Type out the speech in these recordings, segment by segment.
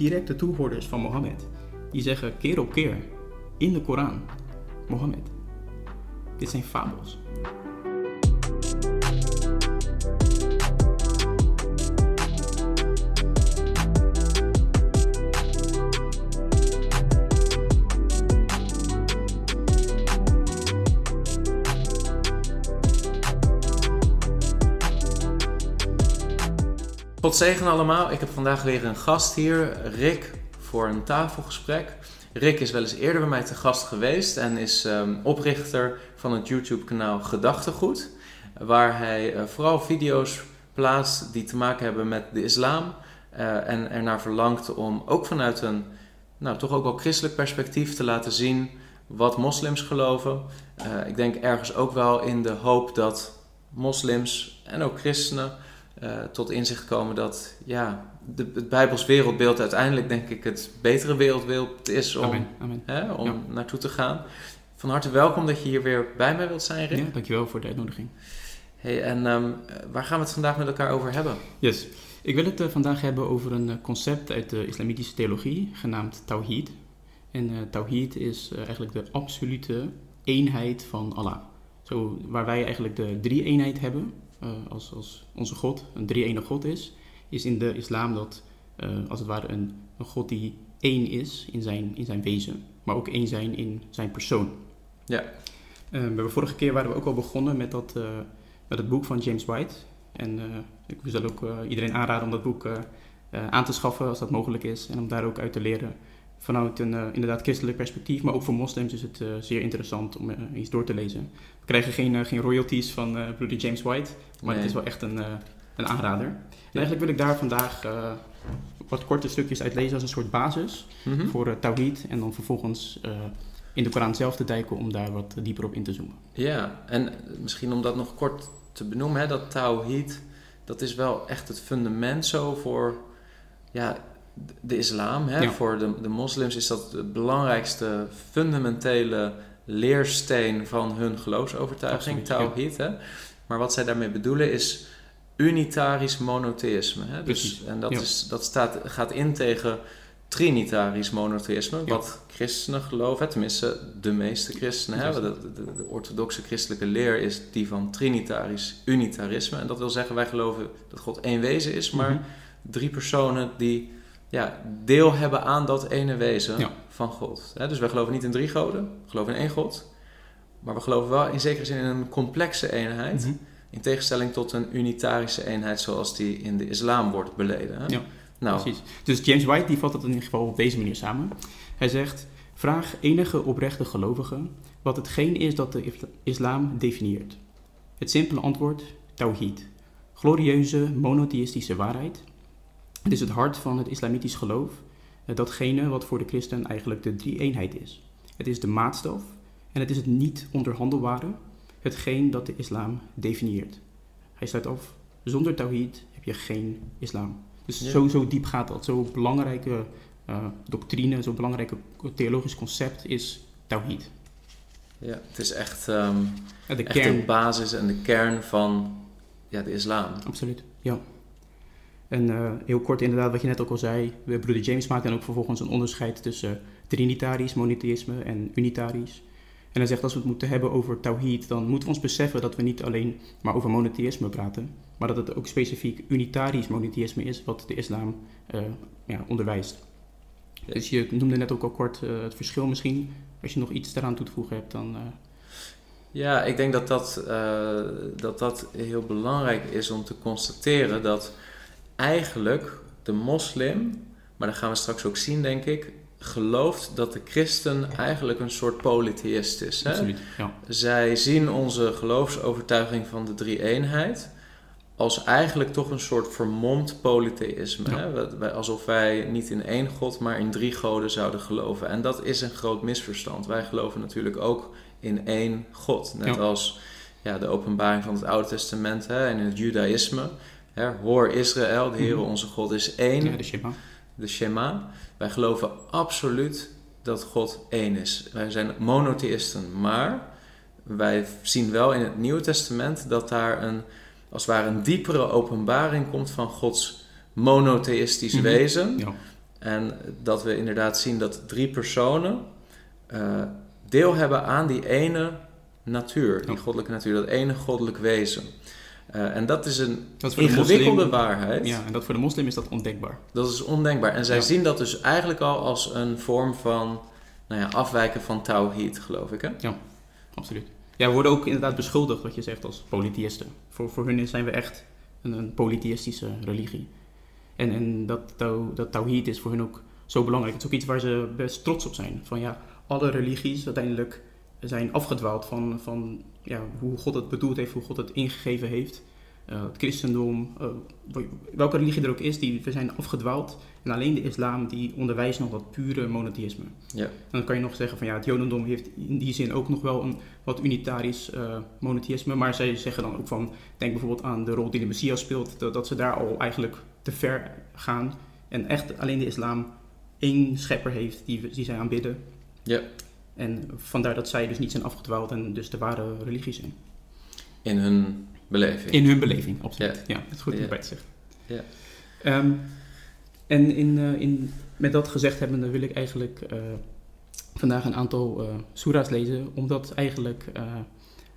directe toehoorders van Mohammed. Die zeggen keer op keer in de Koran: Mohammed, dit zijn fabels. Tot zegen allemaal. Ik heb vandaag weer een gast hier, Rick, voor een tafelgesprek. Rick is wel eens eerder bij mij te gast geweest en is um, oprichter van het YouTube-kanaal Gedachtegoed, waar hij uh, vooral video's plaatst die te maken hebben met de islam uh, en ernaar verlangt om ook vanuit een, nou toch ook wel christelijk perspectief te laten zien wat moslims geloven. Uh, ik denk ergens ook wel in de hoop dat moslims en ook christenen uh, tot inzicht komen dat ja, de, het Bijbels wereldbeeld uiteindelijk denk ik het betere wereldbeeld is om, Amen, amen. Hè, om Ja. naartoe te gaan. Van harte welkom dat je hier weer bij mij wilt zijn, Rick. Ja, dankjewel voor de uitnodiging. Hey, en ehm, waar gaan we het vandaag met elkaar over hebben? Yes. Ik wil het eh, vandaag hebben over een eh, concept uit de islamitische theologie, genaamd Tawhid. En eh Tawhid is eh, eigenlijk de absolute eenheid van Allah. Zo, waar wij eigenlijk de drie-eenheid hebben, eh, als, als onze God een drie-ene God is, is in de islam dat eh, als het ware een, een God die één is in zijn, in zijn wezen, maar ook één zijn in zijn persoon. Ja. Eh, we hebben vorige keer waren we ook al begonnen met, dat, eh, met het boek van James White. En eh, ik wil ook eh, iedereen aanraden om dat boek eh, eh, aan te schaffen als dat mogelijk is. En om daar ook uit te leren vanuit een eh, inderdaad christelijk perspectief. Maar ook voor moslims is het eh, zeer interessant om eh, eens door te lezen. We krijgen geen, eh, geen royalties van eh broeder James White. Maar het is wel echt een, eh, een aanrader. En eigenlijk wil ik daar vandaag eh, wat korte stukjes uit lezen als een soort basis Mhm. voor Tawhid. En dan vervolgens eh, in de Koran zelf te duiken om daar wat dieper op in te zoomen. Ja, en misschien om dat nog kort te benoemen, hè, dat Tawhid, dat is wel echt het fundament zo voor ja, de islam. Hè. Ja. Voor de, de moslims is dat de belangrijkste fundamentele leersteen van hun geloofsovertuiging, ja. Tawhid. Hè. Maar wat zij daarmee bedoelen is unitarisch monotheïsme. Hè. Dus, en dat, ja. is, dat staat, gaat in tegen trinitarisch monotheïsme, Ja. wat christenen geloven, tenminste de meeste christenen. Precies. de, de, de orthodoxe christelijke leer is die van trinitarisch unitarisme. En dat wil zeggen, wij geloven dat God één wezen is, maar Mhm. drie personen die ja, deel hebben aan dat ene wezen Ja. van God. Dus wij geloven niet in drie goden, we geloven in één God. Maar we geloven wel in zekere zin in een complexe eenheid. Mhm. In tegenstelling tot een unitarische eenheid zoals die in de islam wordt beleden. Hè? Ja, nou, Precies. Dus James White die vat het in ieder geval op deze manier samen. Hij zegt: Vraag enige oprechte gelovigen wat hetgeen is dat de isla- islam definieert. Het simpele antwoord: Tawhid. Glorieuze monotheïstische waarheid. Het is het hart van het islamitisch geloof, eh, datgene wat voor de christen eigenlijk de drie-eenheid is. Het is de maatstaf en het is het niet onderhandelbare, hetgeen dat de islam definieert. Hij sluit af: zonder Tawhid heb je geen islam. Dus Ja. zo, zo diep gaat dat. Zo'n belangrijke eh, doctrine, zo'n belangrijk theologisch concept is Tawhid. ja, het is echt, Ja, de echt kern. de basis en de kern van ja, de islam. Absoluut, ja. En eh, heel kort inderdaad, wat je net ook al zei, de broeder James maakt dan ook vervolgens een onderscheid tussen trinitarisch monotheïsme en unitarisch. En hij zegt als we het moeten hebben over tawhid, dan moeten we ons beseffen dat we niet alleen maar over monotheïsme praten, maar dat het ook specifiek unitarisch monotheïsme is wat de islam eh, ja, onderwijst. Dus je noemde net ook al kort eh, het verschil misschien. Als je nog iets daaraan toe te voegen hebt, dan... Ja, ik denk dat dat, dat dat heel belangrijk is om te constateren dat eigenlijk de moslim, maar dat gaan we straks ook zien denk ik, gelooft dat de christen eigenlijk een soort polytheïst is. Hè? absoluut, ja. Zij zien onze geloofsovertuiging van de drie-eenheid als eigenlijk toch een soort vermomd polytheïsme. Ja. Hè? Alsof wij niet in één God, maar in drie goden zouden geloven. En dat is een groot misverstand. Wij geloven natuurlijk ook in één God. Net Ja. als ja, de openbaring van het Oude Testament hè, en in het Judaïsme. Hè, Hoor Israël, de Heere Mhm. onze God is één ja, de Shema. de Shema. Wij geloven absoluut dat God één is. Wij zijn monotheïsten, maar wij zien wel in het Nieuwe Testament dat daar een, als het ware, een diepere openbaring komt van Gods monotheïstisch Mhm. wezen. Ja. En dat we inderdaad zien dat drie personen uh, deel hebben aan die ene natuur, die goddelijke natuur, dat ene goddelijk wezen. Uh, en dat is een dat ingewikkelde moslim, waarheid. Ja, en dat voor de moslim is dat ondenkbaar. Dat is ondenkbaar. En zij ja. zien dat dus eigenlijk al als een vorm van nou ja, afwijken van tawhid, geloof ik. Hè? Ja, absoluut. Ja, we worden ook inderdaad beschuldigd, wat je zegt, als polytheïsten. Voor, voor hun zijn we echt een, een polytheïstische religie. En, en dat, dat tawhid is voor hun ook zo belangrijk. Het is ook iets waar ze best trots op zijn. Van ja, alle religies uiteindelijk zijn afgedwaald van, van ja, hoe God het bedoeld heeft, hoe God het ingegeven heeft. Uh, het christendom, uh, welke religie er ook is, die, we zijn afgedwaald. En alleen de islam die onderwijst nog dat pure monotheïsme. Ja. En dan kan je nog zeggen van ja, het jodendom heeft in die zin ook nog wel een wat unitarisch uh, monotheïsme. Maar zij zeggen dan ook van, denk bijvoorbeeld aan de rol die de Messias speelt, dat, dat ze daar al eigenlijk te ver gaan. En echt alleen de islam één schepper heeft die, die zij aanbidden. Ja. En vandaar dat zij dus niet zijn afgedwaald en dus de ware religie zijn. In hun beleving. In hun beleving, absoluut. Ja, dat is goed om bij te zeggen. Ja. Um, en in, uh, in, met dat gezegd hebbende wil ik eigenlijk uh, vandaag een aantal uh, surahs lezen, omdat eigenlijk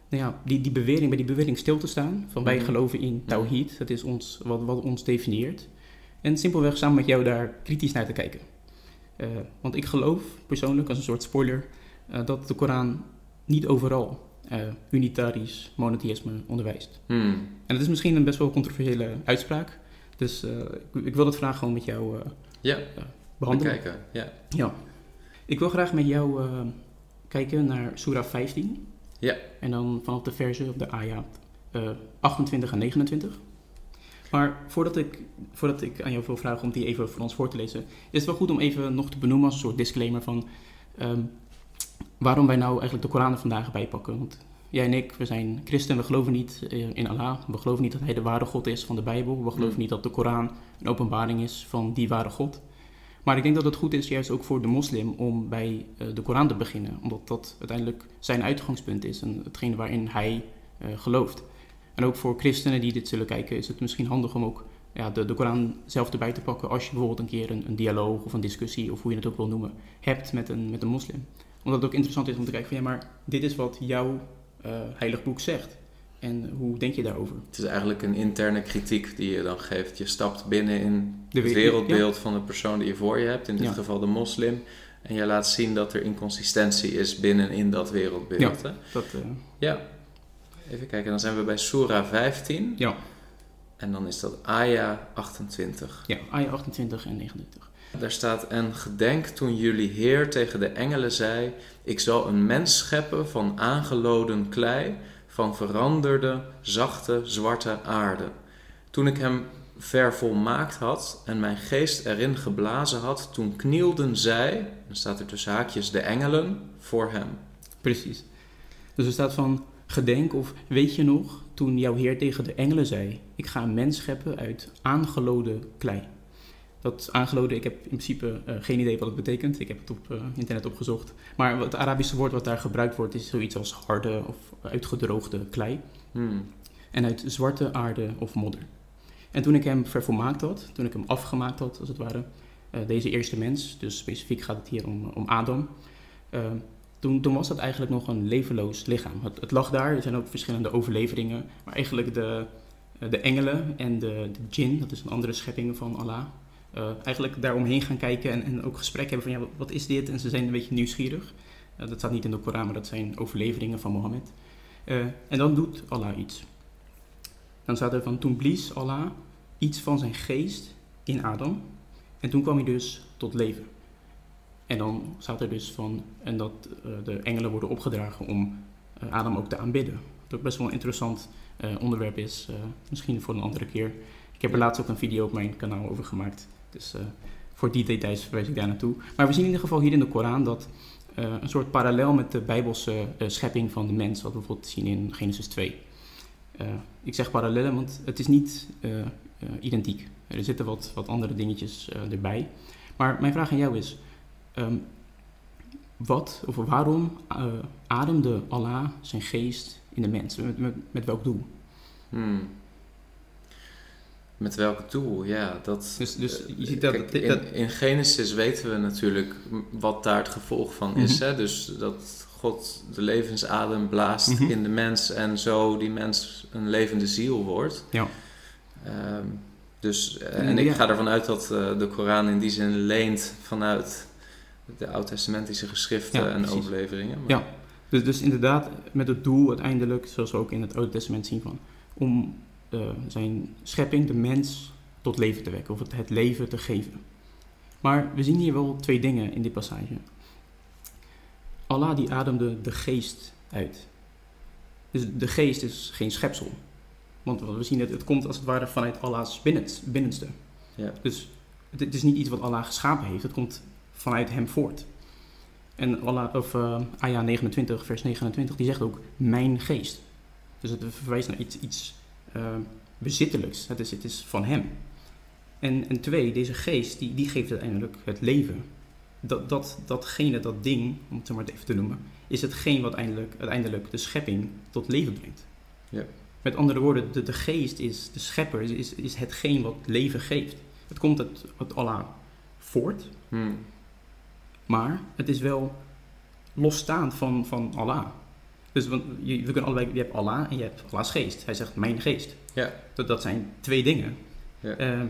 nou ja, die, die bewering, bij die bewering stil te staan, van wij mhm. geloven in. Tawhid, dat is ons, wat, wat ons definieert. En simpelweg samen met jou daar kritisch naar te kijken. want ik geloof persoonlijk, als een soort spoiler, dat de Koran niet overal uh, unitarisch monotheïsme onderwijst. Hmm. En dat is misschien een best wel controversiële uitspraak. Dus uh, ik, ik, wil het vraag gewoon met jou ja. behandelen. Kijken, ja. ja. Ik wil graag met jou kijken naar Surah 15. Ja. En dan vanaf de verse op de ayat 28 en 29. Maar voordat ik, voordat ik aan jou wil vragen om die even voor ons voor te lezen, is het wel goed om even nog te benoemen als een soort disclaimer van um, waarom wij nou eigenlijk de Koran er vandaag bijpakken. Want jij en ik, we zijn christen, we geloven niet eh, in Allah. We geloven niet dat hij de ware God is van de Bijbel. We geloven hmm. niet dat de Koran een openbaring is van die ware God. Maar ik denk dat het goed is, juist ook voor de moslim, om bij eh, de Koran te beginnen. Omdat dat uiteindelijk zijn uitgangspunt is en hetgene waarin hij uh, gelooft. En ook voor christenen die dit zullen kijken, is het misschien handig om ook ja, de, de Koran zelf erbij te pakken. Als je bijvoorbeeld een keer een, een dialoog of een discussie, of hoe je het ook wil noemen, hebt met een, met een moslim omdat het ook interessant is om te kijken van ja, maar dit is wat jouw uh, heilig boek zegt. En hoe denk je daarover? Het is eigenlijk een interne kritiek die je dan geeft. Je stapt binnen in de het wereldbeeld van de persoon die je voor je hebt, in dit geval de moslim. En je laat zien dat er inconsistentie is binnen in dat wereldbeeld. Ja, hè? Dat, uh... ja. even kijken, dan zijn we bij Surah 15. Ja. En dan is dat Aya 28. Ja, Aya 28 en 29. Daar staat, en gedenk toen jullie Heer tegen de engelen zei, ik zal een mens scheppen van aangeloden klei, van veranderde, zachte, zwarte aarde. Toen ik hem vervolmaakt had en mijn geest erin geblazen had, toen knielden zij, dan staat er tussen haakjes de engelen, voor hem. Precies. Dus er staat van, gedenk of weet je nog, toen jouw Heer tegen de engelen zei, ik ga een mens scheppen uit aangeloden klei dat aangeloden. Ik heb in principe uh, geen idee wat het betekent. Ik heb het op uh, internet opgezocht. Maar het Arabische woord wat daar gebruikt wordt is zoiets als harde of uitgedroogde klei. Hmm. En uit zwarte aarde of modder. En toen ik hem vervolmaakt had, toen ik hem afgemaakt had als het ware, uh, deze eerste mens, dus specifiek gaat het hier om, om Adam, toen, toen, was dat eigenlijk nog een levenloos lichaam. Het, het, lag daar, er zijn ook verschillende overleveringen, maar eigenlijk de, de engelen en de, de djinn, dat is een andere schepping van Allah, uh, eigenlijk daaromheen gaan kijken en, en ook gesprek hebben van ja, wat, is dit? En ze zijn een beetje nieuwsgierig. Uh, dat staat niet in de Koran, maar dat zijn overleveringen van Mohammed. Uh, en dan doet Allah iets. Dan staat er van toen blies Allah iets van zijn geest in Adam. En toen kwam hij dus tot leven. En dan staat er dus van, en dat de engelen worden opgedragen om Adam ook te aanbidden. Wat ook best wel een interessant onderwerp is, misschien voor een andere keer. Ik heb er laatst ook een video op mijn kanaal over gemaakt. Dus uh, voor die details verwijs ik daar naartoe. Maar we zien in ieder geval hier in de Koran dat uh, een soort parallel met de bijbelse uh, schepping van de mens, wat we bijvoorbeeld zien in Genesis 2. ik zeg parallellen, want het is niet identiek. Er zitten wat, wat andere dingetjes erbij. Maar mijn vraag aan jou is, um, wat of waarom ademde Allah zijn geest in de mens? Met, met, met welk doel? Hmm. Met welke tool? Ja, dat. Dus, dus eh, je ziet dat, kijk, in, in Genesis weten we natuurlijk wat daar het gevolg van is. Mhm. Hè? Dus dat God de levensadem blaast Mhm. in de mens en zo die mens een levende ziel wordt. Ja. Ehm, dus, eh, en ik ja. ga ervan uit dat eh, de Koran in die zin leent vanuit de oud-testamentische geschriften Ja, en precies. overleveringen. Maar- Ja. Dus, dus inderdaad, met het doel uiteindelijk, zoals we ook in het Oude Testament zien van, om eh, zijn schepping, de mens, tot leven te wekken, of het, het leven te geven. Maar we zien hier wel twee dingen in dit passage. Allah die ademde de geest uit. Dus de geest is geen schepsel. Want we zien het, het komt als het ware vanuit Allah's binnenst- binnenste. Ja. Dus het, is niet iets wat Allah geschapen heeft, het komt vanuit hem voort. En Allah, of, eh Ayah 29, vers 29, die zegt ook mijn geest. Dus het verwijst naar iets, iets bezittelijks. Het is, het is van hem. En, en twee, deze geest, die, die geeft uiteindelijk het leven. Dat, dat, datgene, dat ding, om het maar even te noemen, is hetgeen wat uiteindelijk, uiteindelijk de schepping tot leven brengt. Ja. Met andere woorden, de, de geest is, de schepper, is, is, is hetgeen wat leven geeft. Het komt uit, uit Allah voort, Hmm. maar het is wel losstaand van, van Allah. Dus want je, we kunnen allebei, je hebt Allah en je hebt Allah's geest. Hij zegt mijn geest. Ja. Dat, dat zijn twee dingen. Ja. Eh,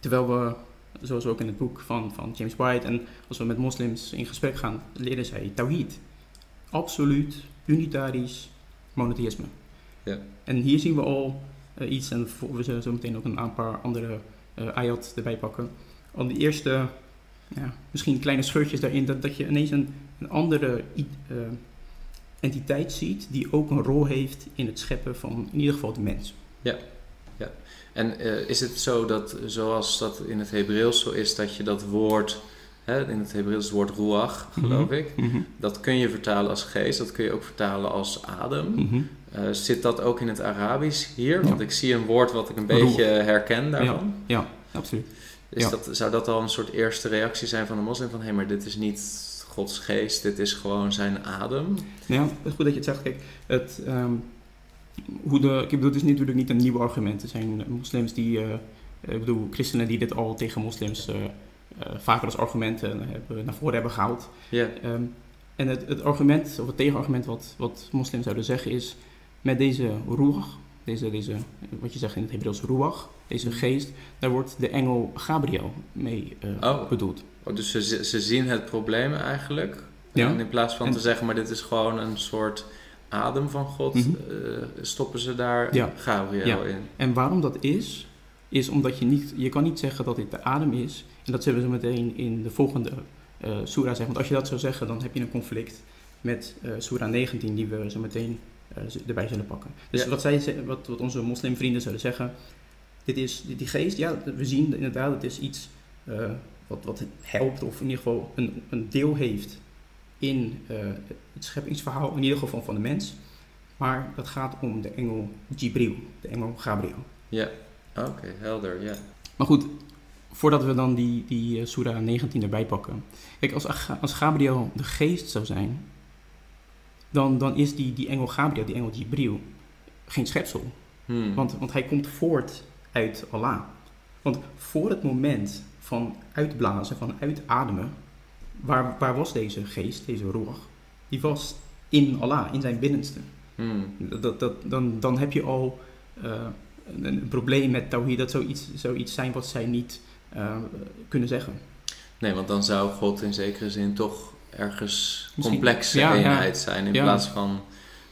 terwijl we, zoals ook in het boek van, van James White en als we met moslims in gesprek gaan, leren zij Tawhid. Absoluut, unitarisch, monotheïsme. Ja. En hier zien we al eh, iets, en we zullen zo meteen ook een aantal andere eh ayat erbij pakken. Al die eerste, ja, misschien kleine scheurtjes daarin, dat, dat je ineens een, een andere eh, entiteit ziet die ook een rol heeft in het scheppen van in ieder geval de mens. En eh, is het zo dat, zoals dat in het Hebreeuws zo is, dat je dat woord, hè, in het Hebreeuws het woord ruach, geloof Mhm. ik, dat kun je vertalen als geest, dat kun je ook vertalen als adem. Mhm. Eh, zit dat ook in het Arabisch hier? Ja. Want ik zie een woord wat ik een beetje herken daarvan. Ja, absoluut. Is Ja. dat, zou dat al een soort eerste reactie zijn van een moslim? Van hé, maar dit is niet Gods geest, dit is gewoon zijn adem. Ja, het is goed dat je het zegt. Kijk, het, ehm, hoe de, ik bedoel, het is natuurlijk niet een nieuw argument. Er zijn moslims die, eh, ik bedoel, christenen die dit al tegen moslims eh, eh, vaker als argumenten hebben, naar voren hebben gehaald. Ja, Ehm, en het, het argument, of het tegenargument wat, wat moslims zouden zeggen is, met deze ruach, deze, deze, wat je zegt in het Hebreeuws ruach, deze geest, daar wordt de engel Gabriel mee eh, Oh. bedoeld. Oh, dus ze, ze zien het probleem eigenlijk. Ja. En in plaats van En- te zeggen, maar dit is gewoon een soort adem van God, Mhm. eh, stoppen ze daar Ja. Gabriel Ja. in. En waarom dat is, is omdat je niet, je kan niet zeggen dat dit de adem is. En dat zullen we zo meteen in de volgende eh surah zeggen. Want als je dat zou zeggen, dan heb je een conflict met eh surah 19, die we zo meteen erbij zullen pakken. Dus Ja. wat, zij, wat, wat onze moslimvrienden zullen zeggen, dit is die, geest, ja, we zien inderdaad, het is iets wat, wat helpt, of in ieder geval een, een deel heeft in eh, het scheppingsverhaal, in ieder geval van de mens. Maar dat gaat om de engel Jibril, de engel Gabriel. Ja, oké, helder, ja. Maar goed, voordat we dan die, die eh, Surah 19 erbij pakken. Kijk, als, als Gabriel de geest zou zijn, dan, dan is die, die engel Gabriel, die engel Jibril, geen schepsel. Hmm. Want, want hij komt voort uit Allah. Want voor het moment van uitblazen, van uitademen, waar, waar was deze geest, deze roer? Die was in Allah, in zijn binnenste. Hmm. Dat, dat, dan, dan heb je al eh, een, een probleem met Tawhid. Dat zou iets, zou iets zijn wat zij niet eh, kunnen zeggen. Nee, want dan zou God in zekere zin toch ergens Misschien- complexe ja, ja. eenheid zijn in Ja. plaats van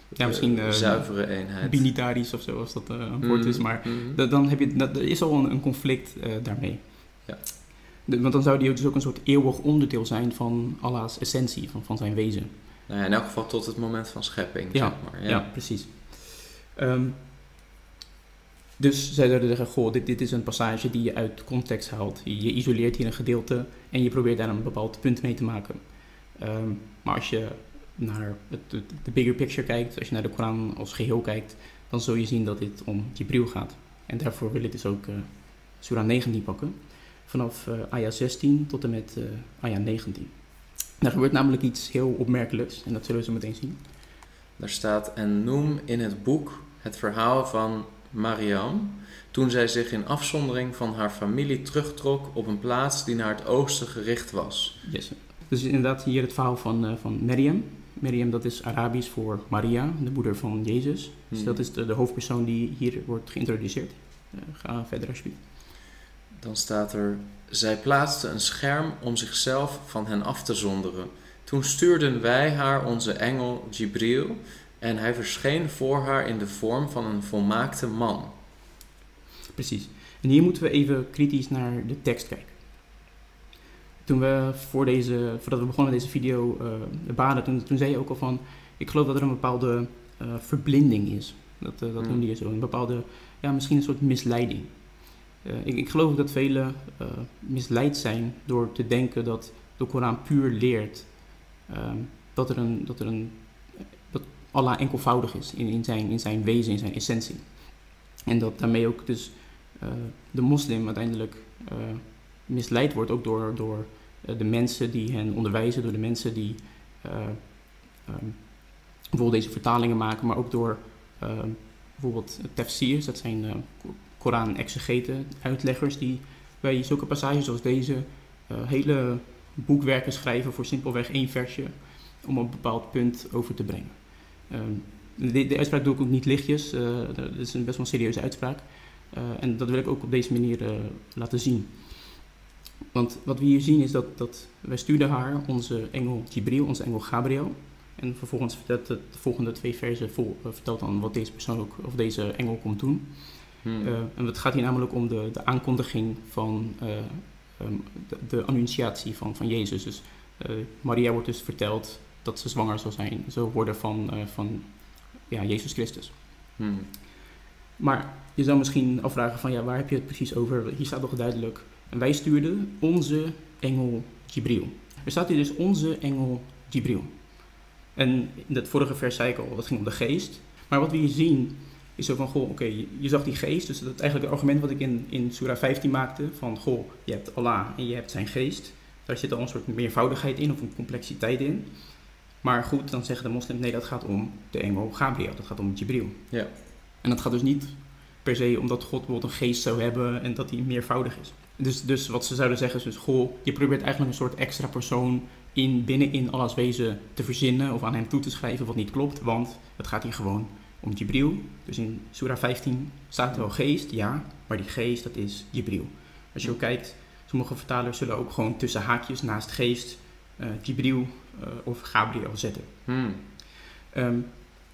Ja, misschien, eh, zuivere eenheid. Binitarisch of zo, als dat een woord is. Hmm. Maar da- dan heb je, dat, er is al een, een conflict daarmee. Ja. De- want dan zou die ook dus ook een soort eeuwig onderdeel zijn van Allah's essentie, van, van zijn wezen. Nou ja, in elk geval tot het moment van schepping, Ja, zeg maar. Ja, Ja. precies. Ehm, dus zij zouden zeggen, goh, dit, dit is een passage die je uit context haalt. Je, je isoleert hier een gedeelte en je probeert daar een bepaald punt mee te maken. Ehm, maar als je naar het, de bigger picture kijkt, als je naar de Koran als geheel kijkt, dan zul je zien dat dit om Jibril gaat. En daarvoor wil ik dus ook eh Surah 19 pakken. Vanaf eh ayah 16 tot en met eh ayah 19. Daar gebeurt namelijk iets heel opmerkelijks en dat zullen we zo meteen zien. Daar staat, en noem in het boek het verhaal van Mariam, toen zij zich in afzondering van haar familie terugtrok op een plaats die naar het oosten gericht was. Yes. Dus inderdaad hier het verhaal van, uh, van Miriam. Miriam, dat is Arabisch voor Maria, de moeder van Jezus. Dus Hmm. dat is de, de hoofdpersoon die hier wordt geïntroduceerd. Eh, ga verder alsjeblieft. Dan staat er: Zij plaatste een scherm om zichzelf van hen af te zonderen. Toen stuurden wij haar onze engel Jibril en hij verscheen voor haar in de vorm van een volmaakte man. Precies. En hier moeten we even kritisch naar de tekst kijken. Toen we voor deze, voordat we begonnen deze video uh, baden, toen, toen zei je ook al van, ik geloof dat er een bepaalde uh, verblinding is. Dat, uh, dat Hmm. noemde je zo. Een bepaalde, ja, misschien een soort misleiding. Uh, ik, ik geloof dat velen uh, misleid zijn door te denken dat de Koran puur leert um, dat er een, dat er een, dat Allah enkelvoudig is in, in, zijn, in zijn wezen, in zijn essentie. En dat daarmee ook dus uh, de moslim uiteindelijk misleid wordt, ook door, door de mensen die hen onderwijzen, door de mensen die um, bijvoorbeeld deze vertalingen maken, maar ook door bijvoorbeeld tafsirs, dat zijn Koran-exegeten, uitleggers, die bij zulke passages zoals deze uh, hele boekwerken schrijven voor simpelweg één versje om een bepaald punt over te brengen. Um, de, de, uitspraak doe ik ook niet lichtjes, uh, dat is een best wel een serieuze uitspraak. Uh, en dat wil ik ook op deze manier laten zien. Want wat we hier zien is dat, dat wij stuurden haar onze engel Jibril, onze engel Gabriel. En vervolgens vertelt de, de volgende twee versen vol, vertelt dan wat deze persoon ook, of deze engel komt doen. Hmm. Uh, en het gaat hier namelijk om de, de aankondiging van uh, um, de, de, annunciatie van, van Jezus. Dus uh, Maria wordt dus verteld dat ze zwanger zal zijn, zal worden van, van ja, Jezus Christus. Hmm. Maar je zou misschien afvragen van ja, waar heb je het precies over? Hier staat toch duidelijk. En wij stuurden onze engel Jibril. Er staat hier dus onze engel Jibril. En in het vorige vers zei ik al, dat ging om de geest. Maar wat we hier zien is zo van, goh, oké, okay, je zag die geest. Dus dat is eigenlijk het argument wat ik in, in Surah 15 maakte. Van, goh, je hebt Allah en je hebt zijn geest. Daar zit al een soort meervoudigheid in of een complexiteit in. Maar goed, dan zeggen de moslims, nee, dat gaat om de engel Gabriel. Dat gaat om Jibril. Ja. En dat gaat dus niet per se omdat God bijvoorbeeld een geest zou hebben en dat hij meervoudig is. Dus, dus wat ze zouden zeggen is dus, goh, je probeert eigenlijk een soort extra persoon in, binnenin Allahs wezen te verzinnen of aan hem toe te schrijven wat niet klopt. Want het gaat hier gewoon om Jibril. Dus in Surah 15 staat wel geest, ja, maar die geest dat is Jibril. Als je ook kijkt, sommige vertalers zullen ook gewoon tussen haakjes naast geest uh, Jibril uh, of Gabriel zetten. Hmm. Um,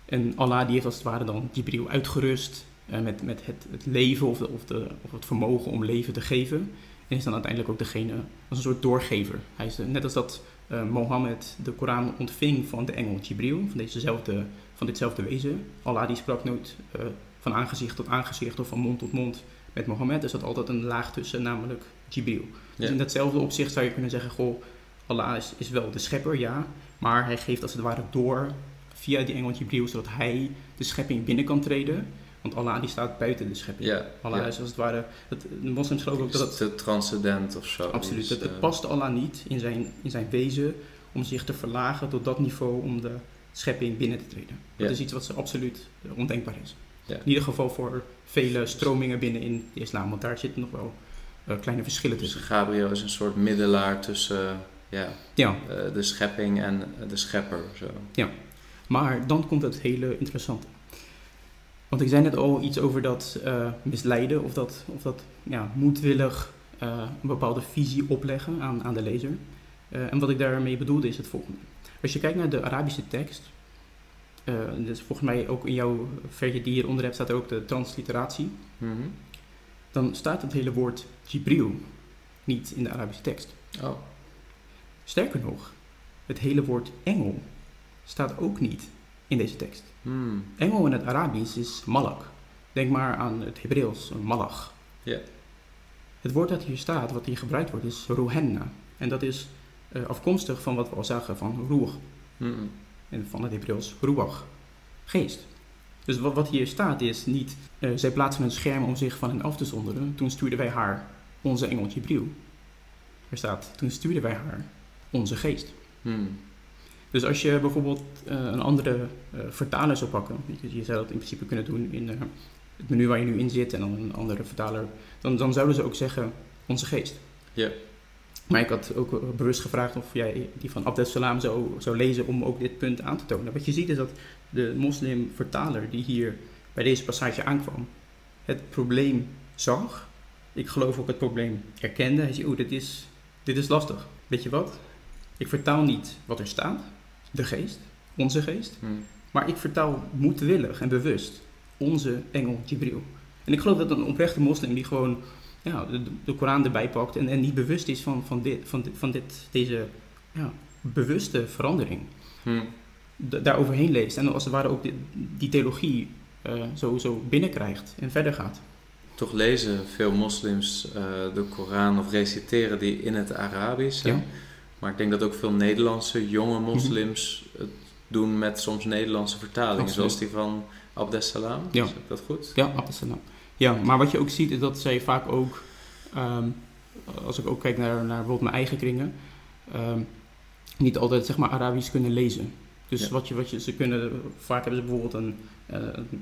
en Allah die heeft als het ware dan Jibril uitgerust uh, met, met het, het leven of, de, of, de, of het vermogen om leven te geven. En is dan uiteindelijk ook degene als een soort doorgever. Hij is de, net als dat Mohammed de Koran ontving van de engel Jibril, van, dezezelfde, van ditzelfde wezen. Allah die sprak nooit uh, van aangezicht tot aangezicht of van mond tot mond met Mohammed. Er zat altijd een laag tussen, namelijk Jibril. Ja. Dus in datzelfde opzicht zou je kunnen zeggen, goh, Allah is, is wel de schepper, ja, maar hij geeft als het ware door via die engel Jibril, zodat hij de schepping binnen kan treden. Want Allah die staat buiten de schepping. Ja, Allah is als het ware, het, de moslims geloven ook dat het... te transcendent of zo. Absoluut, Dus, het, het uh, past Allah niet in zijn, in zijn wezen om zich te verlagen tot dat niveau om de schepping binnen te treden. Dat Ja. is iets wat absoluut ondenkbaar is. Ja. In ieder geval voor vele stromingen binnen in de islam, want daar zitten nog wel uh, kleine verschillen Dus tussen. Gabriel is een soort middelaar tussen uh, ja, Ja, uh, de schepping en de schepper. Zo. Maar dan komt het hele interessante. Want ik zei net al iets over dat uh, misleiden of dat, of dat ja, moedwillig een bepaalde visie opleggen aan, aan de lezer. En wat ik daarmee bedoelde is het volgende. Als je kijkt naar de Arabische tekst, dus volgens mij ook in jouw verje die hieronder hebt staat ook de transliteratie, Mm -hmm. dan staat het hele woord Jibril niet in de Arabische tekst. Oh. Sterker nog, het hele woord engel staat ook niet in deze tekst. Hmm. Engel in het Arabisch is malak. Denk maar aan het Hebreeuws, malach. Ja. Het woord dat hier staat, wat hier gebruikt wordt, is ruhenna. En dat is uh, afkomstig van wat we al zagen van. Hmm. En van het Hebreeuws ruach, geest. Dus wat, wat hier staat is niet, uh, zij plaatsen een scherm om zich van hen af te zonderen. Toen stuurden wij haar onze engel Jibril. Er staat, toen stuurden wij haar onze geest. Hmm. Dus als je bijvoorbeeld uh, een andere vertaler zou pakken, je, je, zou dat in principe kunnen doen in het menu waar je nu in zit en dan een andere vertaler, dan, dan zouden ze ook zeggen onze geest. Ja. Maar ik had ook bewust gevraagd of jij die van Abdessalam zou, zou lezen om ook dit punt aan te tonen. Wat je ziet is dat de moslimvertaler die hier bij deze passage aankwam, het probleem zag. Ik geloof ook het probleem erkende. Hij zei, oeh, dit is, dit is lastig. Weet je wat? Ik vertaal niet wat er staat, de geest, onze geest. Hmm. Maar ik vertaal moedwillig en bewust onze engel Jibril. En ik geloof dat een oprechte moslim die gewoon ja, de, de Koran erbij pakt en, en niet bewust is van, van, dit, van, dit, van dit, deze ja, bewuste verandering, Hmm. da- daar overheen leest en als het ware ook die, die theologie eh, zo, zo binnenkrijgt en verder gaat. Toch lezen veel moslims eh, de Koran of reciteren die in het Arabisch. Ja. Maar ik denk dat ook veel Nederlandse jonge moslims het doen met soms Nederlandse vertalingen, Mhm. Absoluut. zoals die van Abdessalam. Ja. Ik dat goed? Ja, Abdessalam. Ja, maar wat je ook ziet is dat zij vaak ook, ehm, als ik ook kijk naar, naar bijvoorbeeld mijn eigen kringen, ehm, niet altijd zeg maar Arabisch kunnen lezen. Dus Ja. wat, je, wat je, ze kunnen, vaak hebben ze bijvoorbeeld een, eh,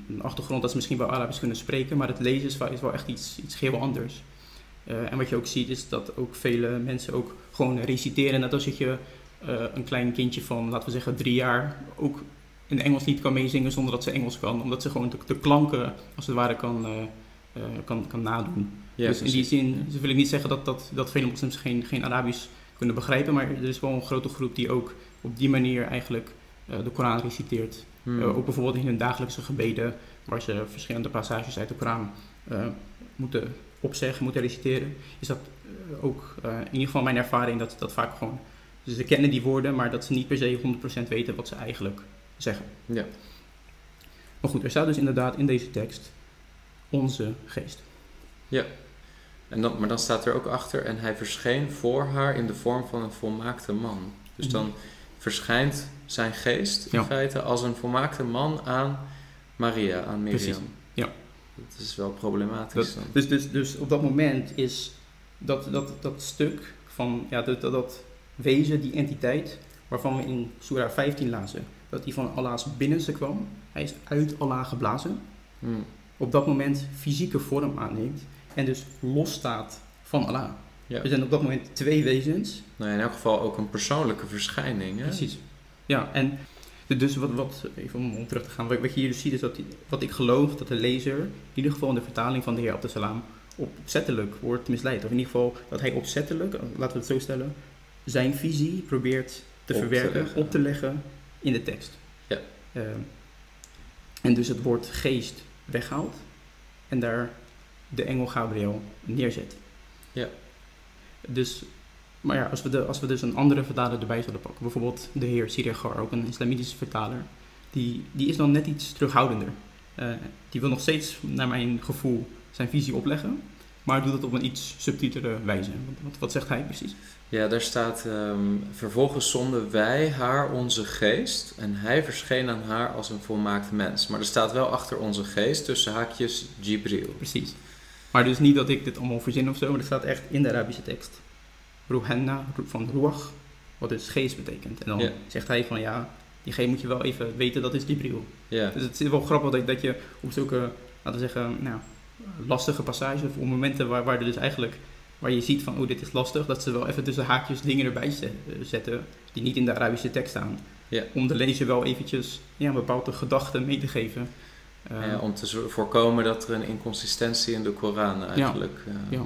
een achtergrond dat ze misschien wel Arabisch kunnen spreken, maar het lezen is, is wel echt iets, iets heel anders. Eh, en wat je ook ziet is dat ook vele mensen ook gewoon reciteren, net als dat je eh, een klein kindje van, laten we zeggen, drie jaar ook een Engels lied kan meezingen zonder dat ze Engels kan. Omdat ze gewoon de, de klanken, als het ware, kan, kan, kan nadoen. Ja, dus in die zin dus wil ik niet zeggen dat, dat, dat vele moslims geen, geen Arabisch kunnen begrijpen. Maar er is wel een grote groep die ook op die manier eigenlijk eh, de Koran reciteert. Hmm. Eh, ook bijvoorbeeld in hun dagelijkse gebeden, waar ze verschillende passages uit de Koran eh, moeten opzeggen, moeten reciteren. Is dat eh, ook eh, in ieder geval mijn ervaring dat dat vaak gewoon... Dus ze kennen die woorden, maar dat ze niet per se 100% weten wat ze eigenlijk zeggen. Ja. Maar goed, er staat dus inderdaad in deze tekst onze geest. En dan, maar dan staat er ook achter, en hij verscheen voor haar in de vorm van een volmaakte man. Dus dan verschijnt zijn geest in Ja. feite als een volmaakte man aan Maria, aan Miriam. Precies, ja. Dat is wel problematisch dan. Dus, dus, dus op dat moment is dat, dat, dat stuk van ja, dat, dat, dat wezen, die entiteit, waarvan we in Surah 15 lazen, dat die van Allah's binnenste kwam. Hij is uit Allah geblazen. Hmm. Op dat moment fysieke vorm aanneemt en dus losstaat van Allah. Ja. Er zijn op dat moment twee wezens Nou, in elk geval ook een persoonlijke verschijning. Hè? Precies. Ja, en dus wat, wat even om, terug te gaan, wat, wat je hier dus ziet is dat, die- wat ik geloof dat de lezer, in ieder geval in de vertaling van de heer Abdesalaam, opzettelijk wordt misleid. Of in ieder geval dat hij opzettelijk, laten we het zo stellen, zijn visie probeert te Op verwerken, op te leggen in de tekst. Ja. Ehm, en dus het woord geest weghaalt en daar de engel Gabriel neerzet. Ja. Dus, maar ja, als we, de, als we dus een andere vertaler erbij zouden pakken, bijvoorbeeld de heer Sirigar, ook een islamitische vertaler, die, die is dan net iets terughoudender. Eh, die wil nog steeds, naar mijn gevoel, zijn visie opleggen, maar doet het op een iets subtielere wijze. Wat, wat, zegt hij precies? Ja, daar staat, ehm, vervolgens zonden wij haar onze geest en hij verscheen aan haar als een volmaakt mens. Maar er staat wel achter onze geest, tussen haakjes, Jibril. Precies. Maar dus niet dat ik dit allemaal verzin of zo, maar dat staat echt in de Arabische tekst. Ruhanna, van ruach, wat dus geest betekent. En dan zegt hij van ja, die G moet je wel even weten, dat is Jibril. Ja, Dus het is wel grappig dat, dat je op zulke, laten we zeggen, nou, lastige passages of momenten waar, waar er dus eigenlijk, waar je ziet van, oh dit is lastig, dat ze wel even tussen haakjes dingen erbij eh, zetten die niet in de Arabische tekst staan. Ja. Om de lezer wel eventjes ja, een bepaalde gedachte mee te geven. Eh, ja, om te voorkomen dat er een inconsistentie in de Koran eigenlijk eh, ja.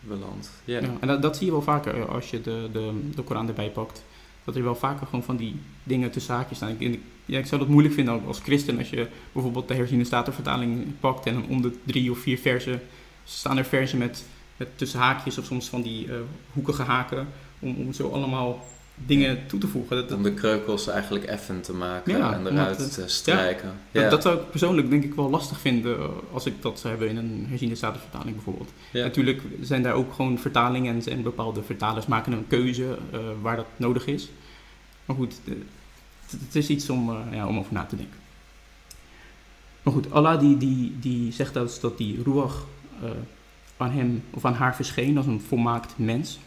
belandt. Ja. Ja, en dat, dat zie je wel vaker eh, als je de, de, de Koran erbij pakt. Dat er wel vaker gewoon van die dingen tussen haakjes staan. Ik- ja, ik zou dat moeilijk vinden ook als christen als je bijvoorbeeld de herziene statenvertaling pakt en dan om de drie of vier versen staan er versen met, met tussen haakjes of soms van die eh, hoekige haken om, om zo allemaal dingen toe te voegen. Dat, dat, Om de kreukels eigenlijk effen te maken Ja, en eruit het- te strijken. dat, Ja. dat zou ik persoonlijk denk ik wel lastig vinden eh, als ik dat zou hebben in een herziene statenvertaling bijvoorbeeld. Ja. Natuurlijk zijn daar ook gewoon vertalingen en, en bepaalde vertalers maken een keuze eh, waar dat nodig is. Maar goed, het, is iets om, eh, ja, om over na te denken. Maar goed, Allah die, die, die zegt dat, dat die ruach eh, aan hem of aan haar verscheen als een volmaakt mens.